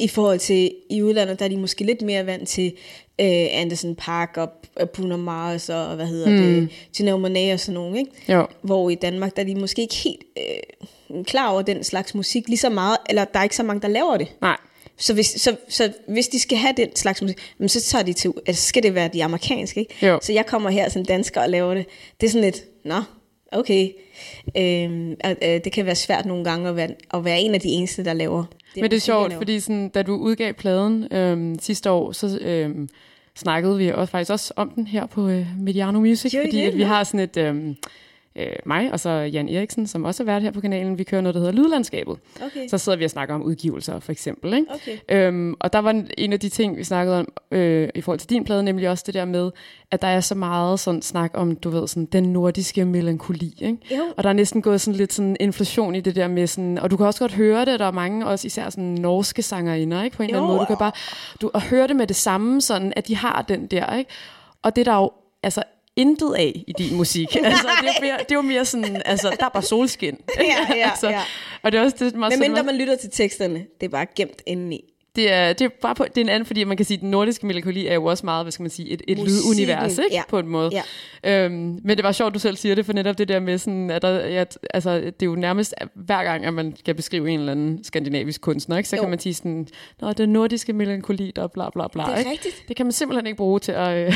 I forhold til i udlandet, der er de måske lidt mere vant til øh, Anderson Park og og Bruno Mars og hvad hedder mm. det, Janelle Monáe og sådan nogle, ikke? jo. Hvor i Danmark, der er de måske ikke helt øh, klar over den slags musik lige så meget, eller der er ikke så mange, der laver det. Nej. Så hvis, så, så hvis de skal have den slags musik, så tager de til, altså skal det være de amerikanske, ikke? Jo. Så jeg kommer her som dansker og laver det. Det er sådan lidt, nå, okay. At, øh, det kan være svært nogle gange at være, at være en af de eneste, der laver det. Men det er sjovt, fordi sådan, da du udgav pladen øhm, sidste år, så øhm, snakkede vi også, faktisk også om den her på øh, Mediano Music, Gjorde fordi det? at vi har sådan et, øhm, øh, mig og så Jan Eriksen, som også har været her på kanalen, vi kører noget, der hedder Lydlandskabet. Okay. Så sidder vi og snakker om udgivelser, for eksempel. Ikke? Okay. Øhm, og der var en af de ting, vi snakkede om øh, i forhold til din plade, nemlig også det der med, at der er så meget sådan snak om, du ved, sådan, den nordiske melankoli. Ikke? Jo. Og der er næsten gået sådan lidt sådan inflation i det der med sådan, og du kan også godt høre det, der er mange også især sådan norske sangerinder, ikke? På en eller anden Jo. måde. Du kan bare, du, og høre det med det samme, sådan, at de har den der, ikke? Og det er der jo, altså, intet af i din musik. altså, det, er mere, det er jo mere sådan, altså, der er bare solskin. Ja, ja, altså, ja. Og det er også det, meget Men mindre man lytter til teksterne, det er bare gemt indeni. Det er, det er bare på, det er en anden, fordi man kan sige, at den nordiske melankoli er jo også meget, hvad skal man sige, et, et Musikken, lydunivers, ikke? ja. På en måde. Ja. Øhm, men det var sjovt, du selv siger det, for netop det der med sådan, at der, at, altså, det er jo nærmest hver gang, at man skal beskrive en eller anden skandinavisk kunstner, ikke? så Jo. kan man sige sådan, Nå, den nordiske melankoli, der bla bla bla. Det er ikke? rigtigt. Det kan man simpelthen ikke bruge til at, Nej,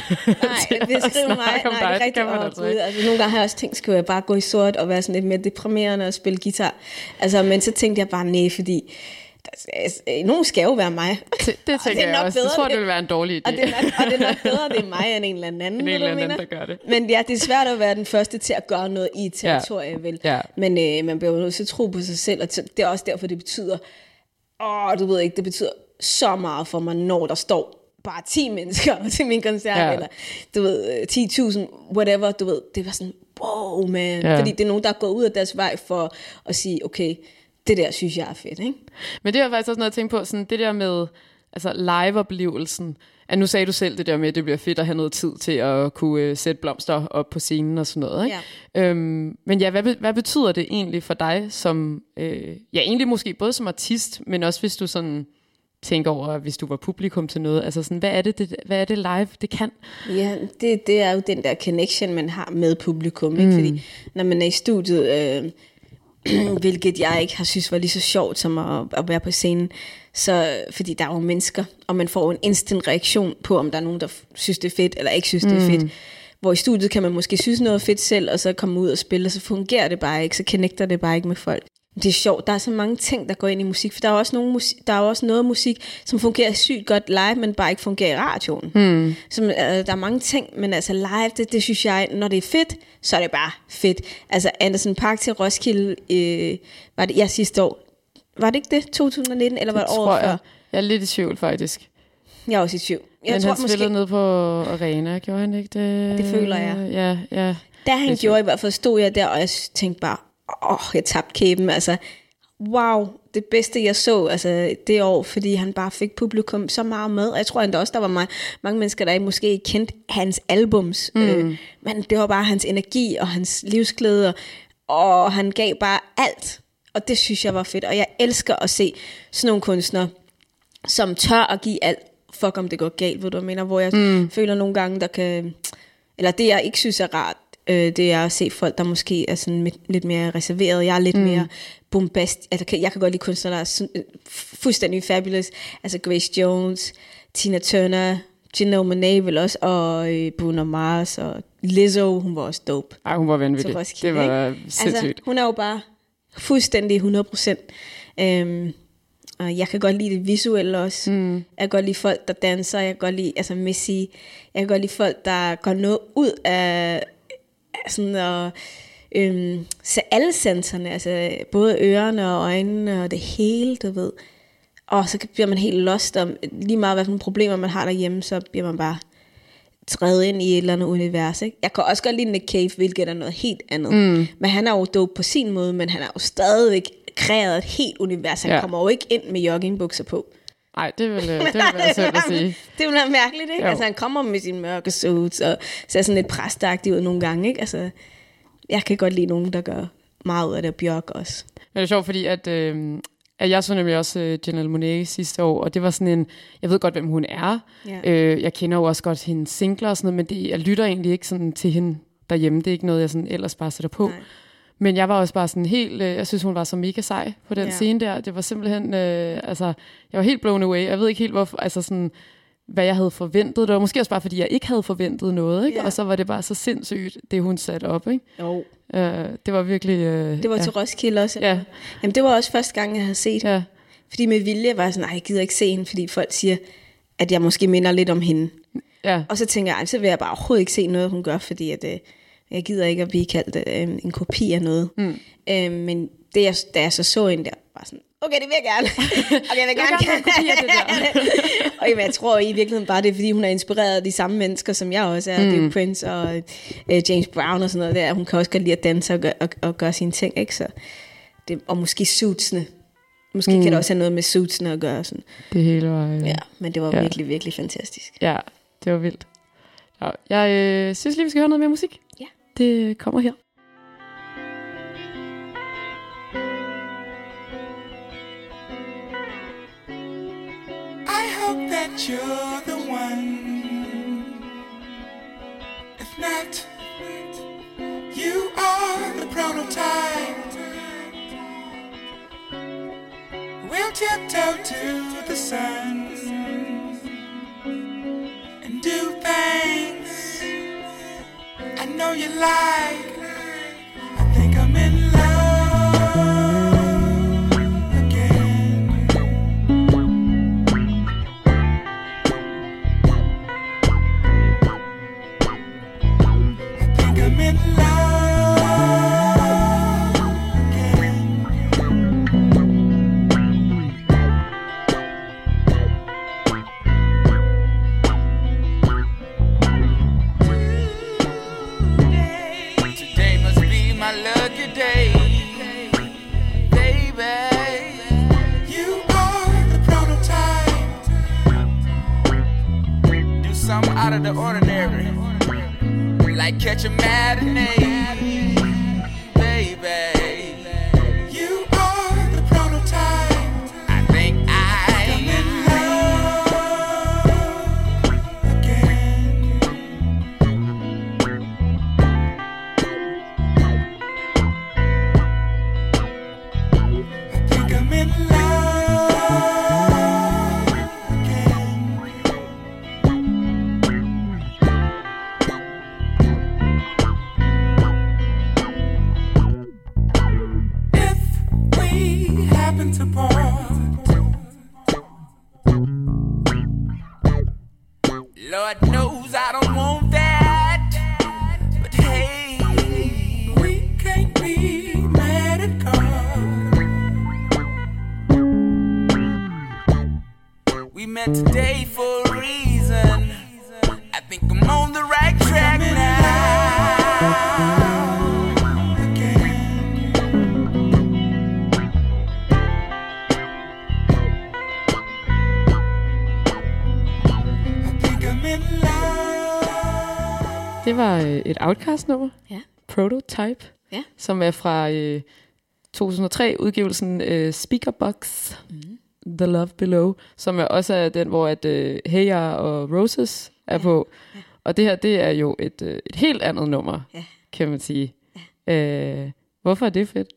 til at snakke mig. om Nej, dig. det er Det rigtigt. kan man altså ikke. altså, nogle gange har jeg også tænkt, skulle jeg bare gå i sort og være sådan lidt mere deprimerende og spille guitar. Altså, men så tænkte jeg bare nej, fordi der, altså, nogen skal jo være mig. Det, det det er tænker jeg nok også. Jeg bedre, tror, det- det vil være en dårlig idé. Og det, er nok, og det er nok bedre, det er mig end en eller anden. En eller jeg anden, mener? der gør det. Men ja, det er svært at være den første til at gøre noget i et territorie, vel? Ja. Men øh, man bliver jo nødt til at tro på sig selv, og det er også derfor, det betyder, åh, du ved ikke, det betyder så meget for mig, når der står bare 10 mennesker til min koncert, Ja. ja. eller du ved, øh, 10.000, whatever, du ved, det var sådan, wow, man. Ja. Ja. Fordi det er nogen, der er gået ud af deres vej for at sige, okay, det der synes jeg er fedt, ikke? Men det er faktisk også noget at tænke på, sådan det der med, altså live-oplevelsen, at nu sagde du selv det der med, at det bliver fedt at have noget tid til at kunne øh, sætte blomster op på scenen og sådan noget. Ikke? Ja. Øhm, men ja, hvad, hvad betyder det egentlig for dig som, øh, ja egentlig måske både som artist, men også hvis du sådan tænker over, hvis du var publikum til noget, altså sådan, hvad er det, det, hvad er det live, det kan? Ja, det, det er jo den der connection, man har med publikum. Ikke? Fordi når man er i studiet, øh, hvilket jeg ikke har synes var lige så sjovt som at, at være på scenen, så, fordi der er jo mennesker, og man får en instant reaktion på, om der er nogen, der synes, det er fedt, eller ikke synes, det er fedt. Hvor i studiet kan man måske synes noget fedt selv, og så komme ud og spille, og så fungerer det bare ikke, så connecter det bare ikke med folk. Det er sjovt, der er så mange ting, der går ind i musik, for der er også, nogle musik, der er også noget musik, som fungerer sygt godt live, men bare ikke fungerer i radioen. Mm. Som, øh, der er mange ting, men altså live, det, det synes jeg, når det er fedt, så er det bare fedt. Altså Anderson Park til Roskilde, øh, var det, ja sidste år, var det ikke det, 2019, eller var det, året før? jeg. Jeg er lidt i tvivl faktisk. Jeg er også i tvivl. Jeg men tror han spillede ned på Arena, gjorde han ikke det? Det føler jeg. Ja, ja. Da han Det gjorde i hvert fald, stod jeg der, og jeg tænkte bare, åh, jeg tabte kæben. Altså, wow, det bedste jeg så altså, det år, fordi han bare fik publikum så meget med. Og jeg tror endda også, der var mange, mange mennesker, der måske ikke kendte hans albums. Mm. Øh, men det var bare hans energi og hans livsglæde, og, og han gav bare alt. Og det synes jeg var fedt. Og jeg elsker at se sådan nogle kunstnere, som tør at give alt. Fuck om det går galt, ved du, jeg mener. Hvor jeg mm. føler nogle gange, der kan... Eller det, jeg ikke synes er rart, øh, det er at se folk, der måske er sådan mit, lidt mere reserveret. Jeg er lidt mm. mere bombast. Altså, jeg kan godt lide kunstnere, der er sådan, øh, fuldstændig fabulous. Altså Grace Jones, Tina Turner, Janelle Monáe vel også, og øh, Bruno Mars, og Lizzo, hun var også dope. Ej, hun var vanvittig. Roskilde, Det var ikke? sindssygt. Altså, hun er jo bare fuldstændig 100 procent. Øhm, og jeg kan godt lide det visuelle også. Mm. Jeg kan godt lide folk, der danser. Jeg kan godt lide altså Missy. Jeg kan godt lide folk, der går noget ud af sådan at øhm, se alle sensorerne. Altså både ørerne og øjnene og det hele, du ved. Og så bliver man helt lost om lige meget, nogle problemer man har derhjemme, så bliver man bare træde ind i et eller andet univers. Ikke? Jeg kan også godt lide Nick Cave, hvilket er noget helt andet. Mm. Men han er jo dope på sin måde, men han er jo stadigvæk kreeret et helt univers. Han ja. kommer jo ikke ind med joggingbukser på. Nej, det vil, øh, det vil være sødt at sige. det vil være mærkeligt, ikke? Jo. Altså, han kommer med sine mørke suits, og ser sådan lidt præstagtig ud nogle gange, ikke? Altså, jeg kan godt lide nogen, der gør meget ud af det, Bjørk også. Men det er sjovt, fordi at, øh, at jeg så nemlig også øh, Janelle Monáe sidste år, og det var sådan en, jeg ved godt, hvem hun er. Ja. Øh, jeg kender jo også godt hendes singler og sådan noget, men det, jeg lytter egentlig ikke sådan til hende derhjemme. Det er ikke noget, jeg sådan ellers bare sætter på. Nej. Men jeg var også bare sådan helt, øh, jeg synes, hun var så mega sej på den Ja. scene der. Det var simpelthen, øh, altså, jeg var helt blown away. Jeg ved ikke helt, hvorfor, altså sådan, hvad jeg havde forventet. Det var måske også bare, fordi jeg ikke havde forventet noget, ikke? Ja. Og så var det bare så sindssygt, det hun satte op, ikke? Jo. Øh, det var virkelig... Øh, Det var ja. til Roskilde også. Ja, Jamen, det var også første gang, jeg havde set ja. Fordi med vilje var jeg sådan, nej, jeg gider ikke se hende, fordi folk siger, at jeg måske minder lidt om hende. Ja, Og så tænker jeg, "Ej, så vil jeg bare overhovedet ikke se noget, hun gør, fordi at, øh, jeg gider ikke at blive kaldt øh, en kopi af noget. Mm. Øh, men det, jeg, da jeg så så hende der, var sådan, okay, det vil jeg gerne. Okay, jeg vil Jeg gerne, vil en kopi af det og jamen, jeg tror i virkeligheden bare, det er, fordi hun er inspireret af de samme mennesker, som jeg også er. Mm. Det er jo Prince og øh, James Brown og sådan noget der. Hun kan også godt lide at danse og, gøre, og, og gøre sine ting, ikke? Så det, og måske suitsene. Måske mm. kan det også have noget med suitsene at gøre. Sådan. det hele var... Øh, Ja, men det var ja. virkelig, virkelig fantastisk. ja, det var vildt. Ja, jeg øh, synes lige, vi skal høre noget mere musik. Det øh, kommer her. I hope that you're the one. If not, you are the prototype. We'll tiptoe to the sun and do things know you like. I think I'm in love again. I think I'm in love Det var øh, et Outcast-nummer. Ja. Prototype. Ja. Som er fra øh, 2003-udgivelsen øh, Speakerbox. Mm. The Love Below. Som er også er den, hvor at, øh, Hey Ya og Roses er på. Og det her, det er jo et, øh, et helt andet nummer, Ja. kan man sige. Øh, hvorfor er det fedt?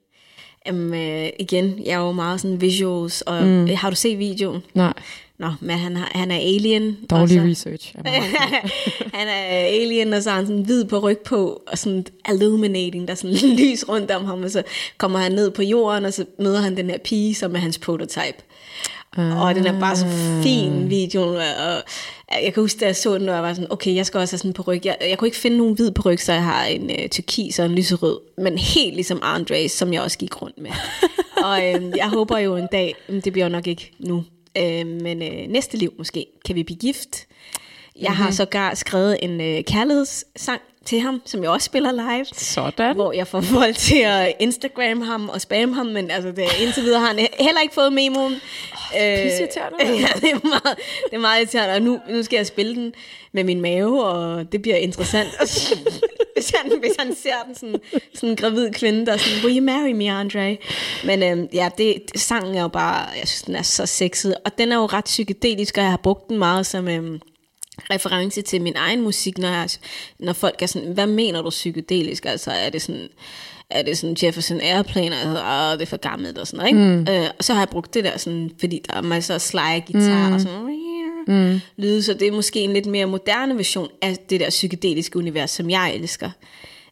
Jamen, øh, igen, jeg er jo meget sådan visuals, og mm. har du set videoen? Nej, Nå, men han, har, han er alien. og dårlig så- research. han er alien, og så har han sådan hvid på ryg på, og sådan illuminating, der er sådan lys rundt om ham, og så kommer han ned på jorden, og så møder han den her pige, som er hans prototype. Ah. Og den er bare så fin video, og jeg kan huske, da jeg så den, og jeg var sådan, okay, jeg skal også have sådan på ryg. Jeg, jeg kunne ikke finde nogen hvid på ryg, så jeg har en øh, turkis og en lyserød, men helt ligesom Andres, som jeg også gik rundt med. og øh, jeg håber jo en dag, det bliver jo nok ikke nu, øh, men øh, næste liv måske, kan vi blive gift. Jeg har sågar skrevet en øh, kærlighedssang til ham, som jeg også spiller live. Sådan. Hvor jeg får folk til at Instagram ham og spamme ham, men altså det, indtil videre har han heller ikke fået memoen. Oh, pisseirriterende. ja, det er meget, det er meget irriterende, og nu, nu skal jeg spille den med min mave, og det bliver interessant. Hvis, han, hvis han ser den sådan, sådan en gravid kvinde, der er sådan, will you marry me, Andre? Men øhm, ja, det, sangen er jo bare, jeg synes, den er så sexet, og den er jo ret psykedelisk, og jeg har brugt den meget som... Øhm, reference til min egen musik, når, jeg, når folk er sådan, hvad mener du psykedelisk? Altså er det sådan, er det sådan Jefferson Airplane, altså, åh, det er for gammelt og sådan noget, ikke? Mm. Øh, og så har jeg brugt det der sådan, fordi der er masser af slide guitar mm. og sådan mm. lyde, så det er måske en lidt mere moderne version af det der psykedeliske univers, som jeg elsker.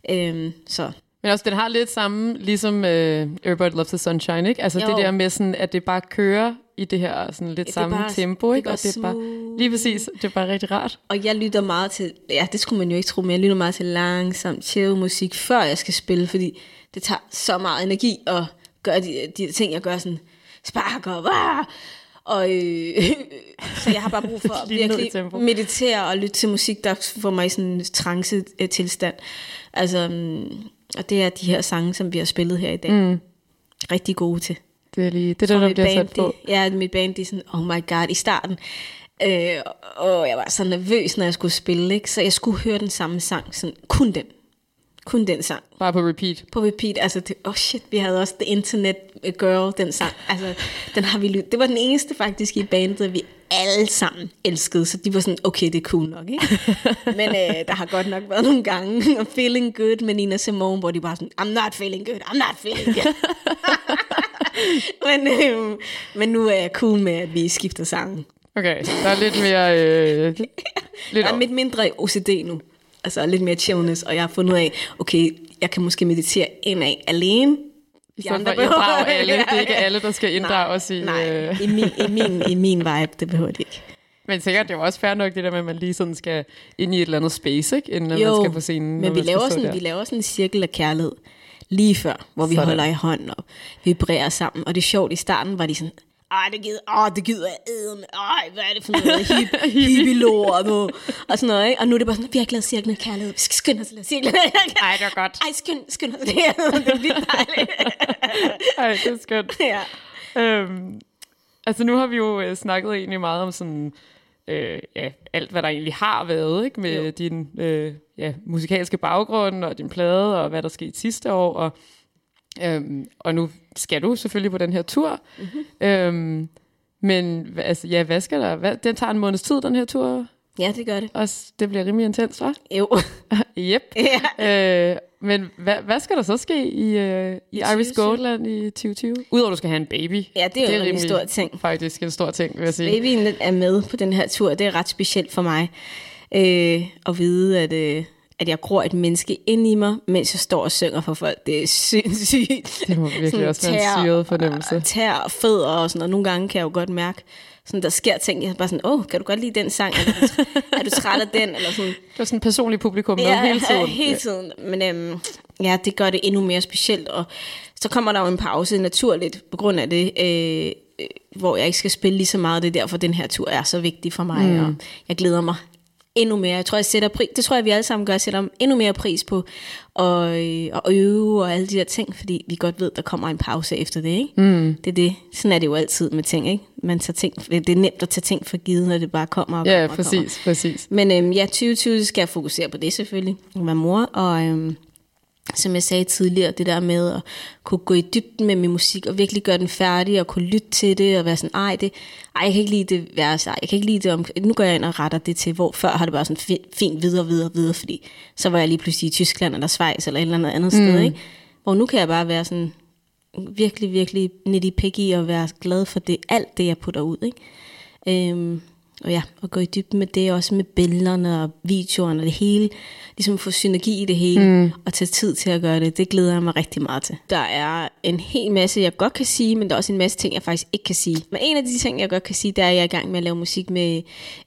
Øhm, så Men også, den har lidt samme, ligesom uh, Everybody Loves the Sunshine, ikke? Altså Jo. det der med sådan, at det bare kører i det her sådan lidt det er samme bare- tempo, det ikke? bare og det er bare, lige præcis, det er bare rigtig rart. Og jeg lytter meget til, ja, det skulle man jo ikke tro, men jeg lytter meget til langsom, chill musik, før jeg skal spille, fordi det tager så meget energi at gøre de, de ting, jeg gør sådan, spark og ah! og øh, så jeg har bare brug for at virkelig meditere og lytte til musik, der får mig i sådan en trance øh, tilstand. Altså, mm, og det er de her sange, som vi har spillet her i dag. Mm. Rigtig gode til. Det er lige det, er der, der bliver band, sat på. De, ja, mit band, de er sådan, oh my god, i starten. Øh, og jeg var så nervøs, når jeg skulle spille, ikke? så jeg skulle høre den samme sang, sådan, kun den. Kun den sang. Bare på repeat. På repeat, altså, det, oh shit, vi havde også The Internet Girl, den sang. Altså, den har vi lyttet. Det var den eneste faktisk i bandet, vi alle sammen elskede, så de var sådan, okay, det er cool nok, ikke? Men øh, der har godt nok været nogle gange, Feeling Good med Nina Simone, hvor de bare sådan, I'm not feeling good, I'm not feeling good. men, øh, men nu er jeg cool med, at vi skifter sangen. Okay, der er lidt mere... Øh, lidt Der er lidt mindre OCD nu. Altså lidt mere chillness, og jeg har fundet ud af, okay, jeg kan måske meditere indad alene. I stedet for at inddrage alle. Det er ikke alle, der skal inddrage os i... Nej, Øh, i, min, i, min, i min vibe, det behøver det ikke. men sikkert, det er jo også fair nok, det der med, at man lige sådan skal ind i et eller andet space, ikke? Inden jo, man skal på scenen. men vi laver, sådan, der. vi laver sådan en cirkel af kærlighed lige før, hvor vi Sådan. holder i hånden og vibrerer sammen. Og det er sjovt, i starten var de sådan, ej, det gider, åh, det gider jeg æde med. Ej, hvad er det for noget hip, hippie-lort nu? Og sådan noget, ikke? Og nu er det bare sådan, vi har ikke lavet cirklen af kærlighed. Vi skal skynde os at lave cirklen af kærlighed. Ej, det var godt. Ej, skynd, skynd os. Det er, det er vildt dejligt. Ej, det er skønt. ja. Øhm, altså nu har vi jo øh, snakket egentlig meget om sådan øh, ja, alt, hvad der egentlig har været, ikke? med jo. din øh, ja, musikalske baggrund og din plade, og hvad der skete sidste år. Og, øhm, og nu skal du selvfølgelig på den her tur. Mm-hmm. Øhm, men altså, ja, hvad skal der? Hvad, den tager en måneds tid, den her tur. Ja, det gør det. Også, det bliver rimelig intens, hva'? Jo. Yep. ja. Øh, men hvad, hvad skal der så ske i, øh, i Iris 2020? Goldland i 2020? Udover at du skal have en baby. ja, det er jo en rimelig stor ting. Faktisk en stor ting, vil jeg sige. Babyen er med på den her tur. Det er ret specielt for mig øh, at vide, at, øh, at jeg gror et menneske ind i mig, mens jeg står og synger for folk. Det er sindssygt. Det må virkelig også være en syret fornemmelse. Tær og fødder og sådan noget. Nogle gange kan jeg jo godt mærke, sådan, der sker ting. Jeg bare sådan, åh, kan du godt lide den sang? Er du, er du træt af den? Eller sådan. Det var sådan en personlig publikum med hele tiden. hele tiden. Men øhm, ja, det gør det endnu mere specielt. Og så kommer der jo en pause naturligt på grund af det, øh, øh, hvor jeg ikke skal spille lige så meget. Det er derfor, den her tur er så vigtig for mig. Mm. Og jeg glæder mig endnu mere. Jeg tror, jeg sætter pris, det tror jeg, vi alle sammen gør, jeg sætter endnu mere pris på at, øh, at øve og alle de der ting, fordi vi godt ved, der kommer en pause efter det, ikke? Mm. Det er det. Sådan er det jo altid med ting, ikke? Man tager ting, det er nemt at tage ting for givet, når det bare kommer og kommer Ja, og kommer. præcis, præcis. Men øhm, ja, 2020 skal jeg fokusere på det selvfølgelig. Være mor, og øhm, som jeg sagde tidligere, det der med at kunne gå i dybden med min musik, og virkelig gøre den færdig, og kunne lytte til det, og være sådan, ej, det, ej jeg kan ikke lide det vers, ej, jeg kan ikke lide det om, nu går jeg ind og retter det til, hvor før har det bare sådan fint, fint videre, videre, videre, fordi så var jeg lige pludselig i Tyskland, eller Schweiz, eller et eller andet andet mm. sted, ikke? Hvor nu kan jeg bare være sådan, virkelig, virkelig nitty picky, og være glad for det, alt det, jeg putter ud, ikke? Øhm, og ja, og gå i dybden med det, også med billederne og videoerne og det hele. Ligesom få synergi i det hele, mm. og tage tid til at gøre det. Det glæder jeg mig rigtig meget til. Der er en hel masse, jeg godt kan sige, men der er også en masse ting, jeg faktisk ikke kan sige. Men en af de ting, jeg godt kan sige, det er, at jeg er i gang med at lave musik med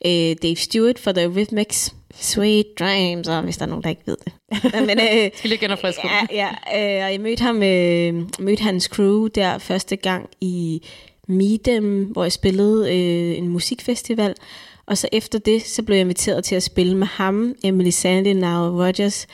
øh, Dave Stewart for The Rhythmics. Sweet Dreams, og hvis der er nogen, der ikke ved det. men, øh, Skal lige genopfriske Ja, ja øh, og jeg mødte ham, øh, mødte hans crew der første gang i Midem, hvor jeg spillede øh, en musikfestival. Og så efter det, så blev jeg inviteret til at spille med ham, Emily Sandy, Now Rogers,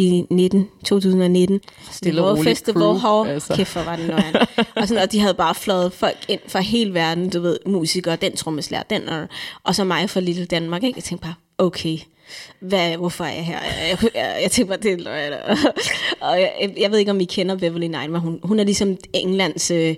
i 19, 2019. Stille og roligt Festival crew, altså. Kæft, hvor var det nøjeren. og, sådan, og de havde bare fløjet folk ind fra hele verden, du ved, musikere, den trommeslager, den, og, og så mig fra Lille Danmark. Ikke? Jeg tænkte bare, okay, hvad, hvorfor er jeg her? Jeg, jeg, jeg tænkte bare, det er løgn. Og jeg, jeg ved ikke, om I kender Beverly Nine, men hun, hun er ligesom Englands, øh,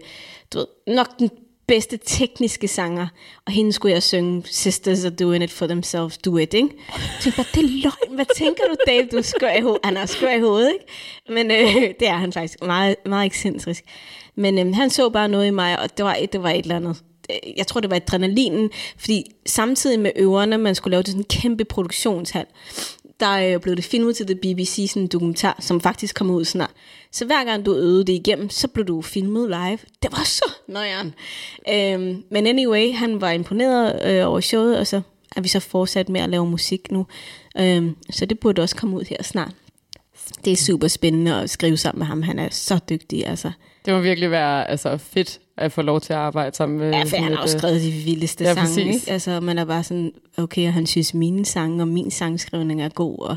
du ved, nok den bedste tekniske sanger, og hende skulle jeg synge Sisters are doing it for themselves, do it, ikke? Jeg tænkte bare, det er løgn, hvad tænker du, Dave, du er skør i hovedet? Han er skør i hovedet, ikke? Men øh, det er han faktisk, meget, meget ekscentrisk. Men øh, han så bare noget i mig, og det var, det var et eller andet øh, jeg tror, det var adrenalinen, fordi samtidig med øverne, man skulle lave det sådan en kæmpe produktionshal, der øh, blev det filmet til The BBC, sådan en dokumentar, som faktisk kom ud snart. Så hver gang du øvede det igennem, så blev du filmet live. Det var så nøjeren. Øhm, men anyway, han var imponeret øh, over showet, og så er vi så fortsat med at lave musik nu. Øhm, så det burde også komme ud her snart. Det er super spændende at skrive sammen med ham. Han er så dygtig, altså. Det må virkelig være altså, fedt at få lov til at arbejde sammen med Ja, for han har også øh, skrevet de vildeste ja, sange, præcis. ikke? Altså, man er bare sådan, okay, og han synes, mine sange og min sangskrivning er god, og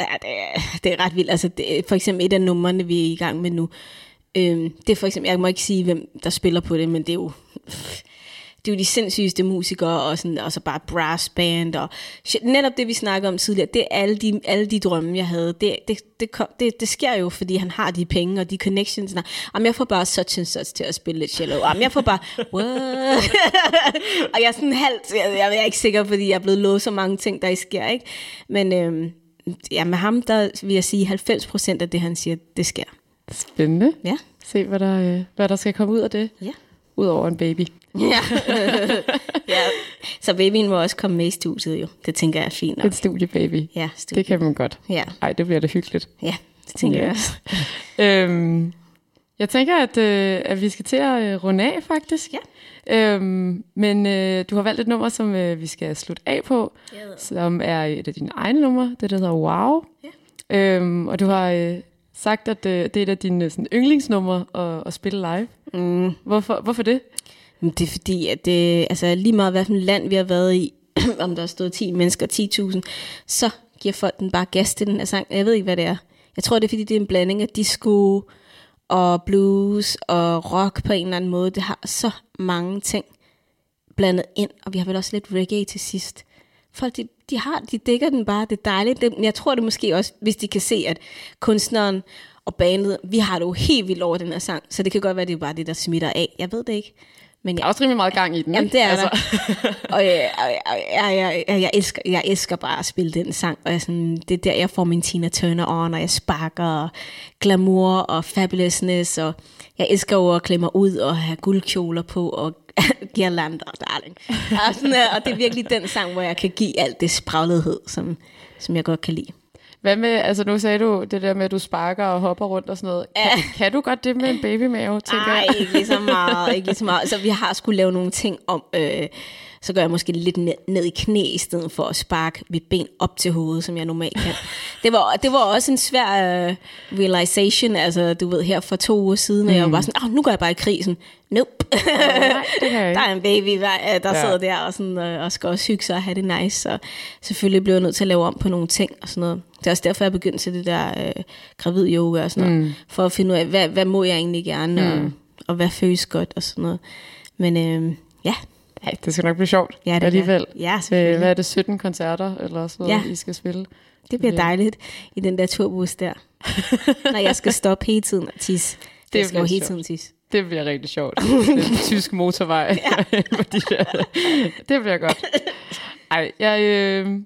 ja, det, er, det er ret vildt. Altså, det, for eksempel et af numrene, vi er i gang med nu, øhm, det er for eksempel, jeg må ikke sige, hvem der spiller på det, men det er jo, det er jo de sindssygeste musikere, og, sådan, og så bare brass band, og shit, netop det, vi snakkede om tidligere, det er alle de, alle de drømme, jeg havde. Det, det, det, kom, det, det sker jo, fordi han har de penge og de connections. Der. Jamen, jeg får bare such and such til at spille lidt cello. Jamen, jeg får bare, what? og jeg er sådan halvt, jeg, jeg er ikke sikker, fordi jeg er blevet lovet så mange ting, der ikke sker, ikke? Men øhm, ja, med ham, der vil jeg sige, 90 procent af det, han siger, det sker. Spændende. Ja. Se, hvad der, øh, hvad der skal komme ud af det. Ja. Udover en baby. Ja. ja. Så babyen må også komme med i studiet jo. Det tænker jeg er fint nok. En studiebaby. Ja, studie. Det kan man godt. Ja, Ej, det bliver da hyggeligt. ja, det tænker Ja. jeg også. Øhm, jeg tænker, at, øh, at vi skal til at øh, runde af, faktisk. Ja. Øhm, men øh, du har valgt et nummer, som øh, vi skal slutte af på, som er et af dine egne numre. Det der hedder Wow. Ja. Øhm, og du har øh, sagt, at øh, det er et af dine sådan, yndlingsnumre at, at spille live. Mm. Hvorfor, hvorfor det? Det er fordi, at det, altså lige meget hvilken land vi har været i, om der har stået 10 mennesker, 10.000, så giver folk den bare gas til den her sang. Jeg ved ikke, hvad det er. Jeg tror, det er fordi, det er en blanding af disco og blues og rock på en eller anden måde. Det har så mange ting blandet ind, og vi har vel også lidt reggae til sidst. Folk, de, de, har, de dækker den bare, det er dejligt. Det, jeg tror det måske også, hvis de kan se, at kunstneren og bandet, vi har det jo helt vildt over den her sang, så det kan godt være, det er bare det, der smitter af. Jeg ved det ikke. Men Der er jeg, også rimelig meget gang i den, Jamen, det er altså. der. og jeg, jeg, jeg, jeg, jeg, jeg, elsker, jeg elsker bare at spille den sang. Og jeg, sådan, det er der, jeg får min Tina Turner on, og jeg sparker og glamour og fabulousness. Og jeg elsker jo at klemme mig ud og have guldkjoler på og girlander, darling. Og, sådan, øh, og det er virkelig den sang, hvor jeg kan give alt det spraglighed, som, som jeg godt kan lide. Hvad med, altså nu sagde du det der med, at du sparker og hopper rundt og sådan noget. Kan, kan du godt det med en babymave, tænker Nej, jeg? ikke lige så meget. Ikke lige så meget. Så vi har skulle lave nogle ting om, øh, så gør jeg måske lidt ned, ned i knæ, i stedet for at sparke mit ben op til hovedet, som jeg normalt kan. Det var, det var også en svær øh, realization, altså du ved, her for to uger siden, mm. jeg var sådan, nu går jeg bare i krisen. Nope. Nej, det kan jeg der ikke. er en baby, der, der Ja. sidder der og, sådan, øh, og skal også hygge sig og have det nice. Så selvfølgelig blev jeg nødt til at lave om på nogle ting og sådan noget. Det er også derfor, jeg begyndte til det der øh, gravid yoga og sådan noget. Mm. For at finde ud af, hvad, hvad må jeg egentlig gerne, mm. og, og hvad føles godt og sådan noget. Men øh, ja, Ja, det skal nok blive sjovt Ja, det alligevel. Ja, Øh, selvfølgelig. Hvad er det, 17 koncerter eller sådan noget, Ja. I skal spille? det bliver Ja. dejligt i den der turbus der. Når jeg skal stoppe hele tiden og tisse. Det jeg skal jo hele tiden tisse. Det bliver rigtig sjovt. Den tyske motorvej. Fordi, øh, det bliver godt. Ej, jeg er øh,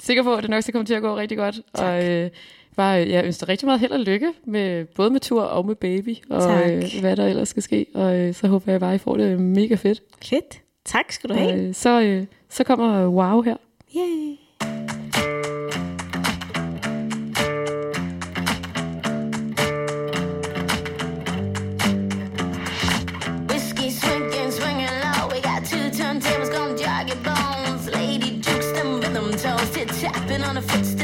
sikker på, at det nok skal komme til at gå rigtig godt. Tak. Og øh, bare, øh, jeg ønsker rigtig meget held og lykke, med, både med tur og med baby, og Tak. øh, hvad der ellers skal ske. Og øh, så håber jeg bare, at I får det mega fedt. Fedt. Tak skal du Og, have. øh, så, øh, så kommer wow her. Yay. Tapping on the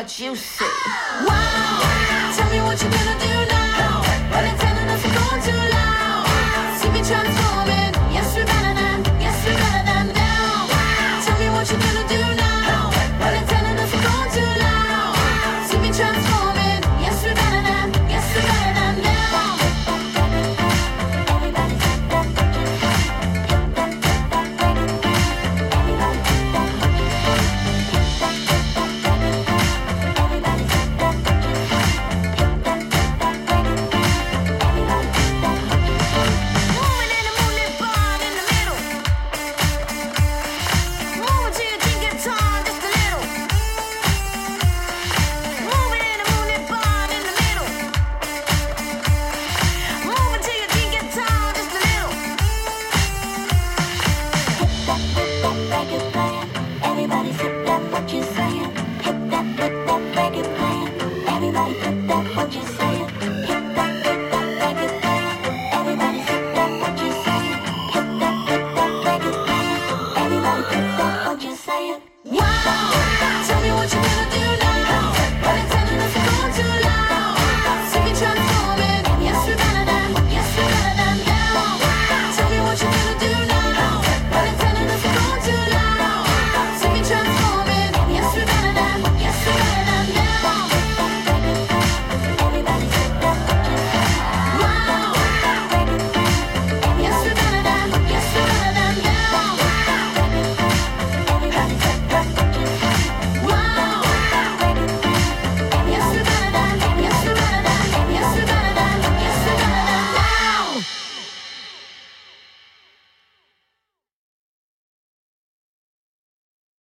records for my juicy. Wow! Tell me what you gonna do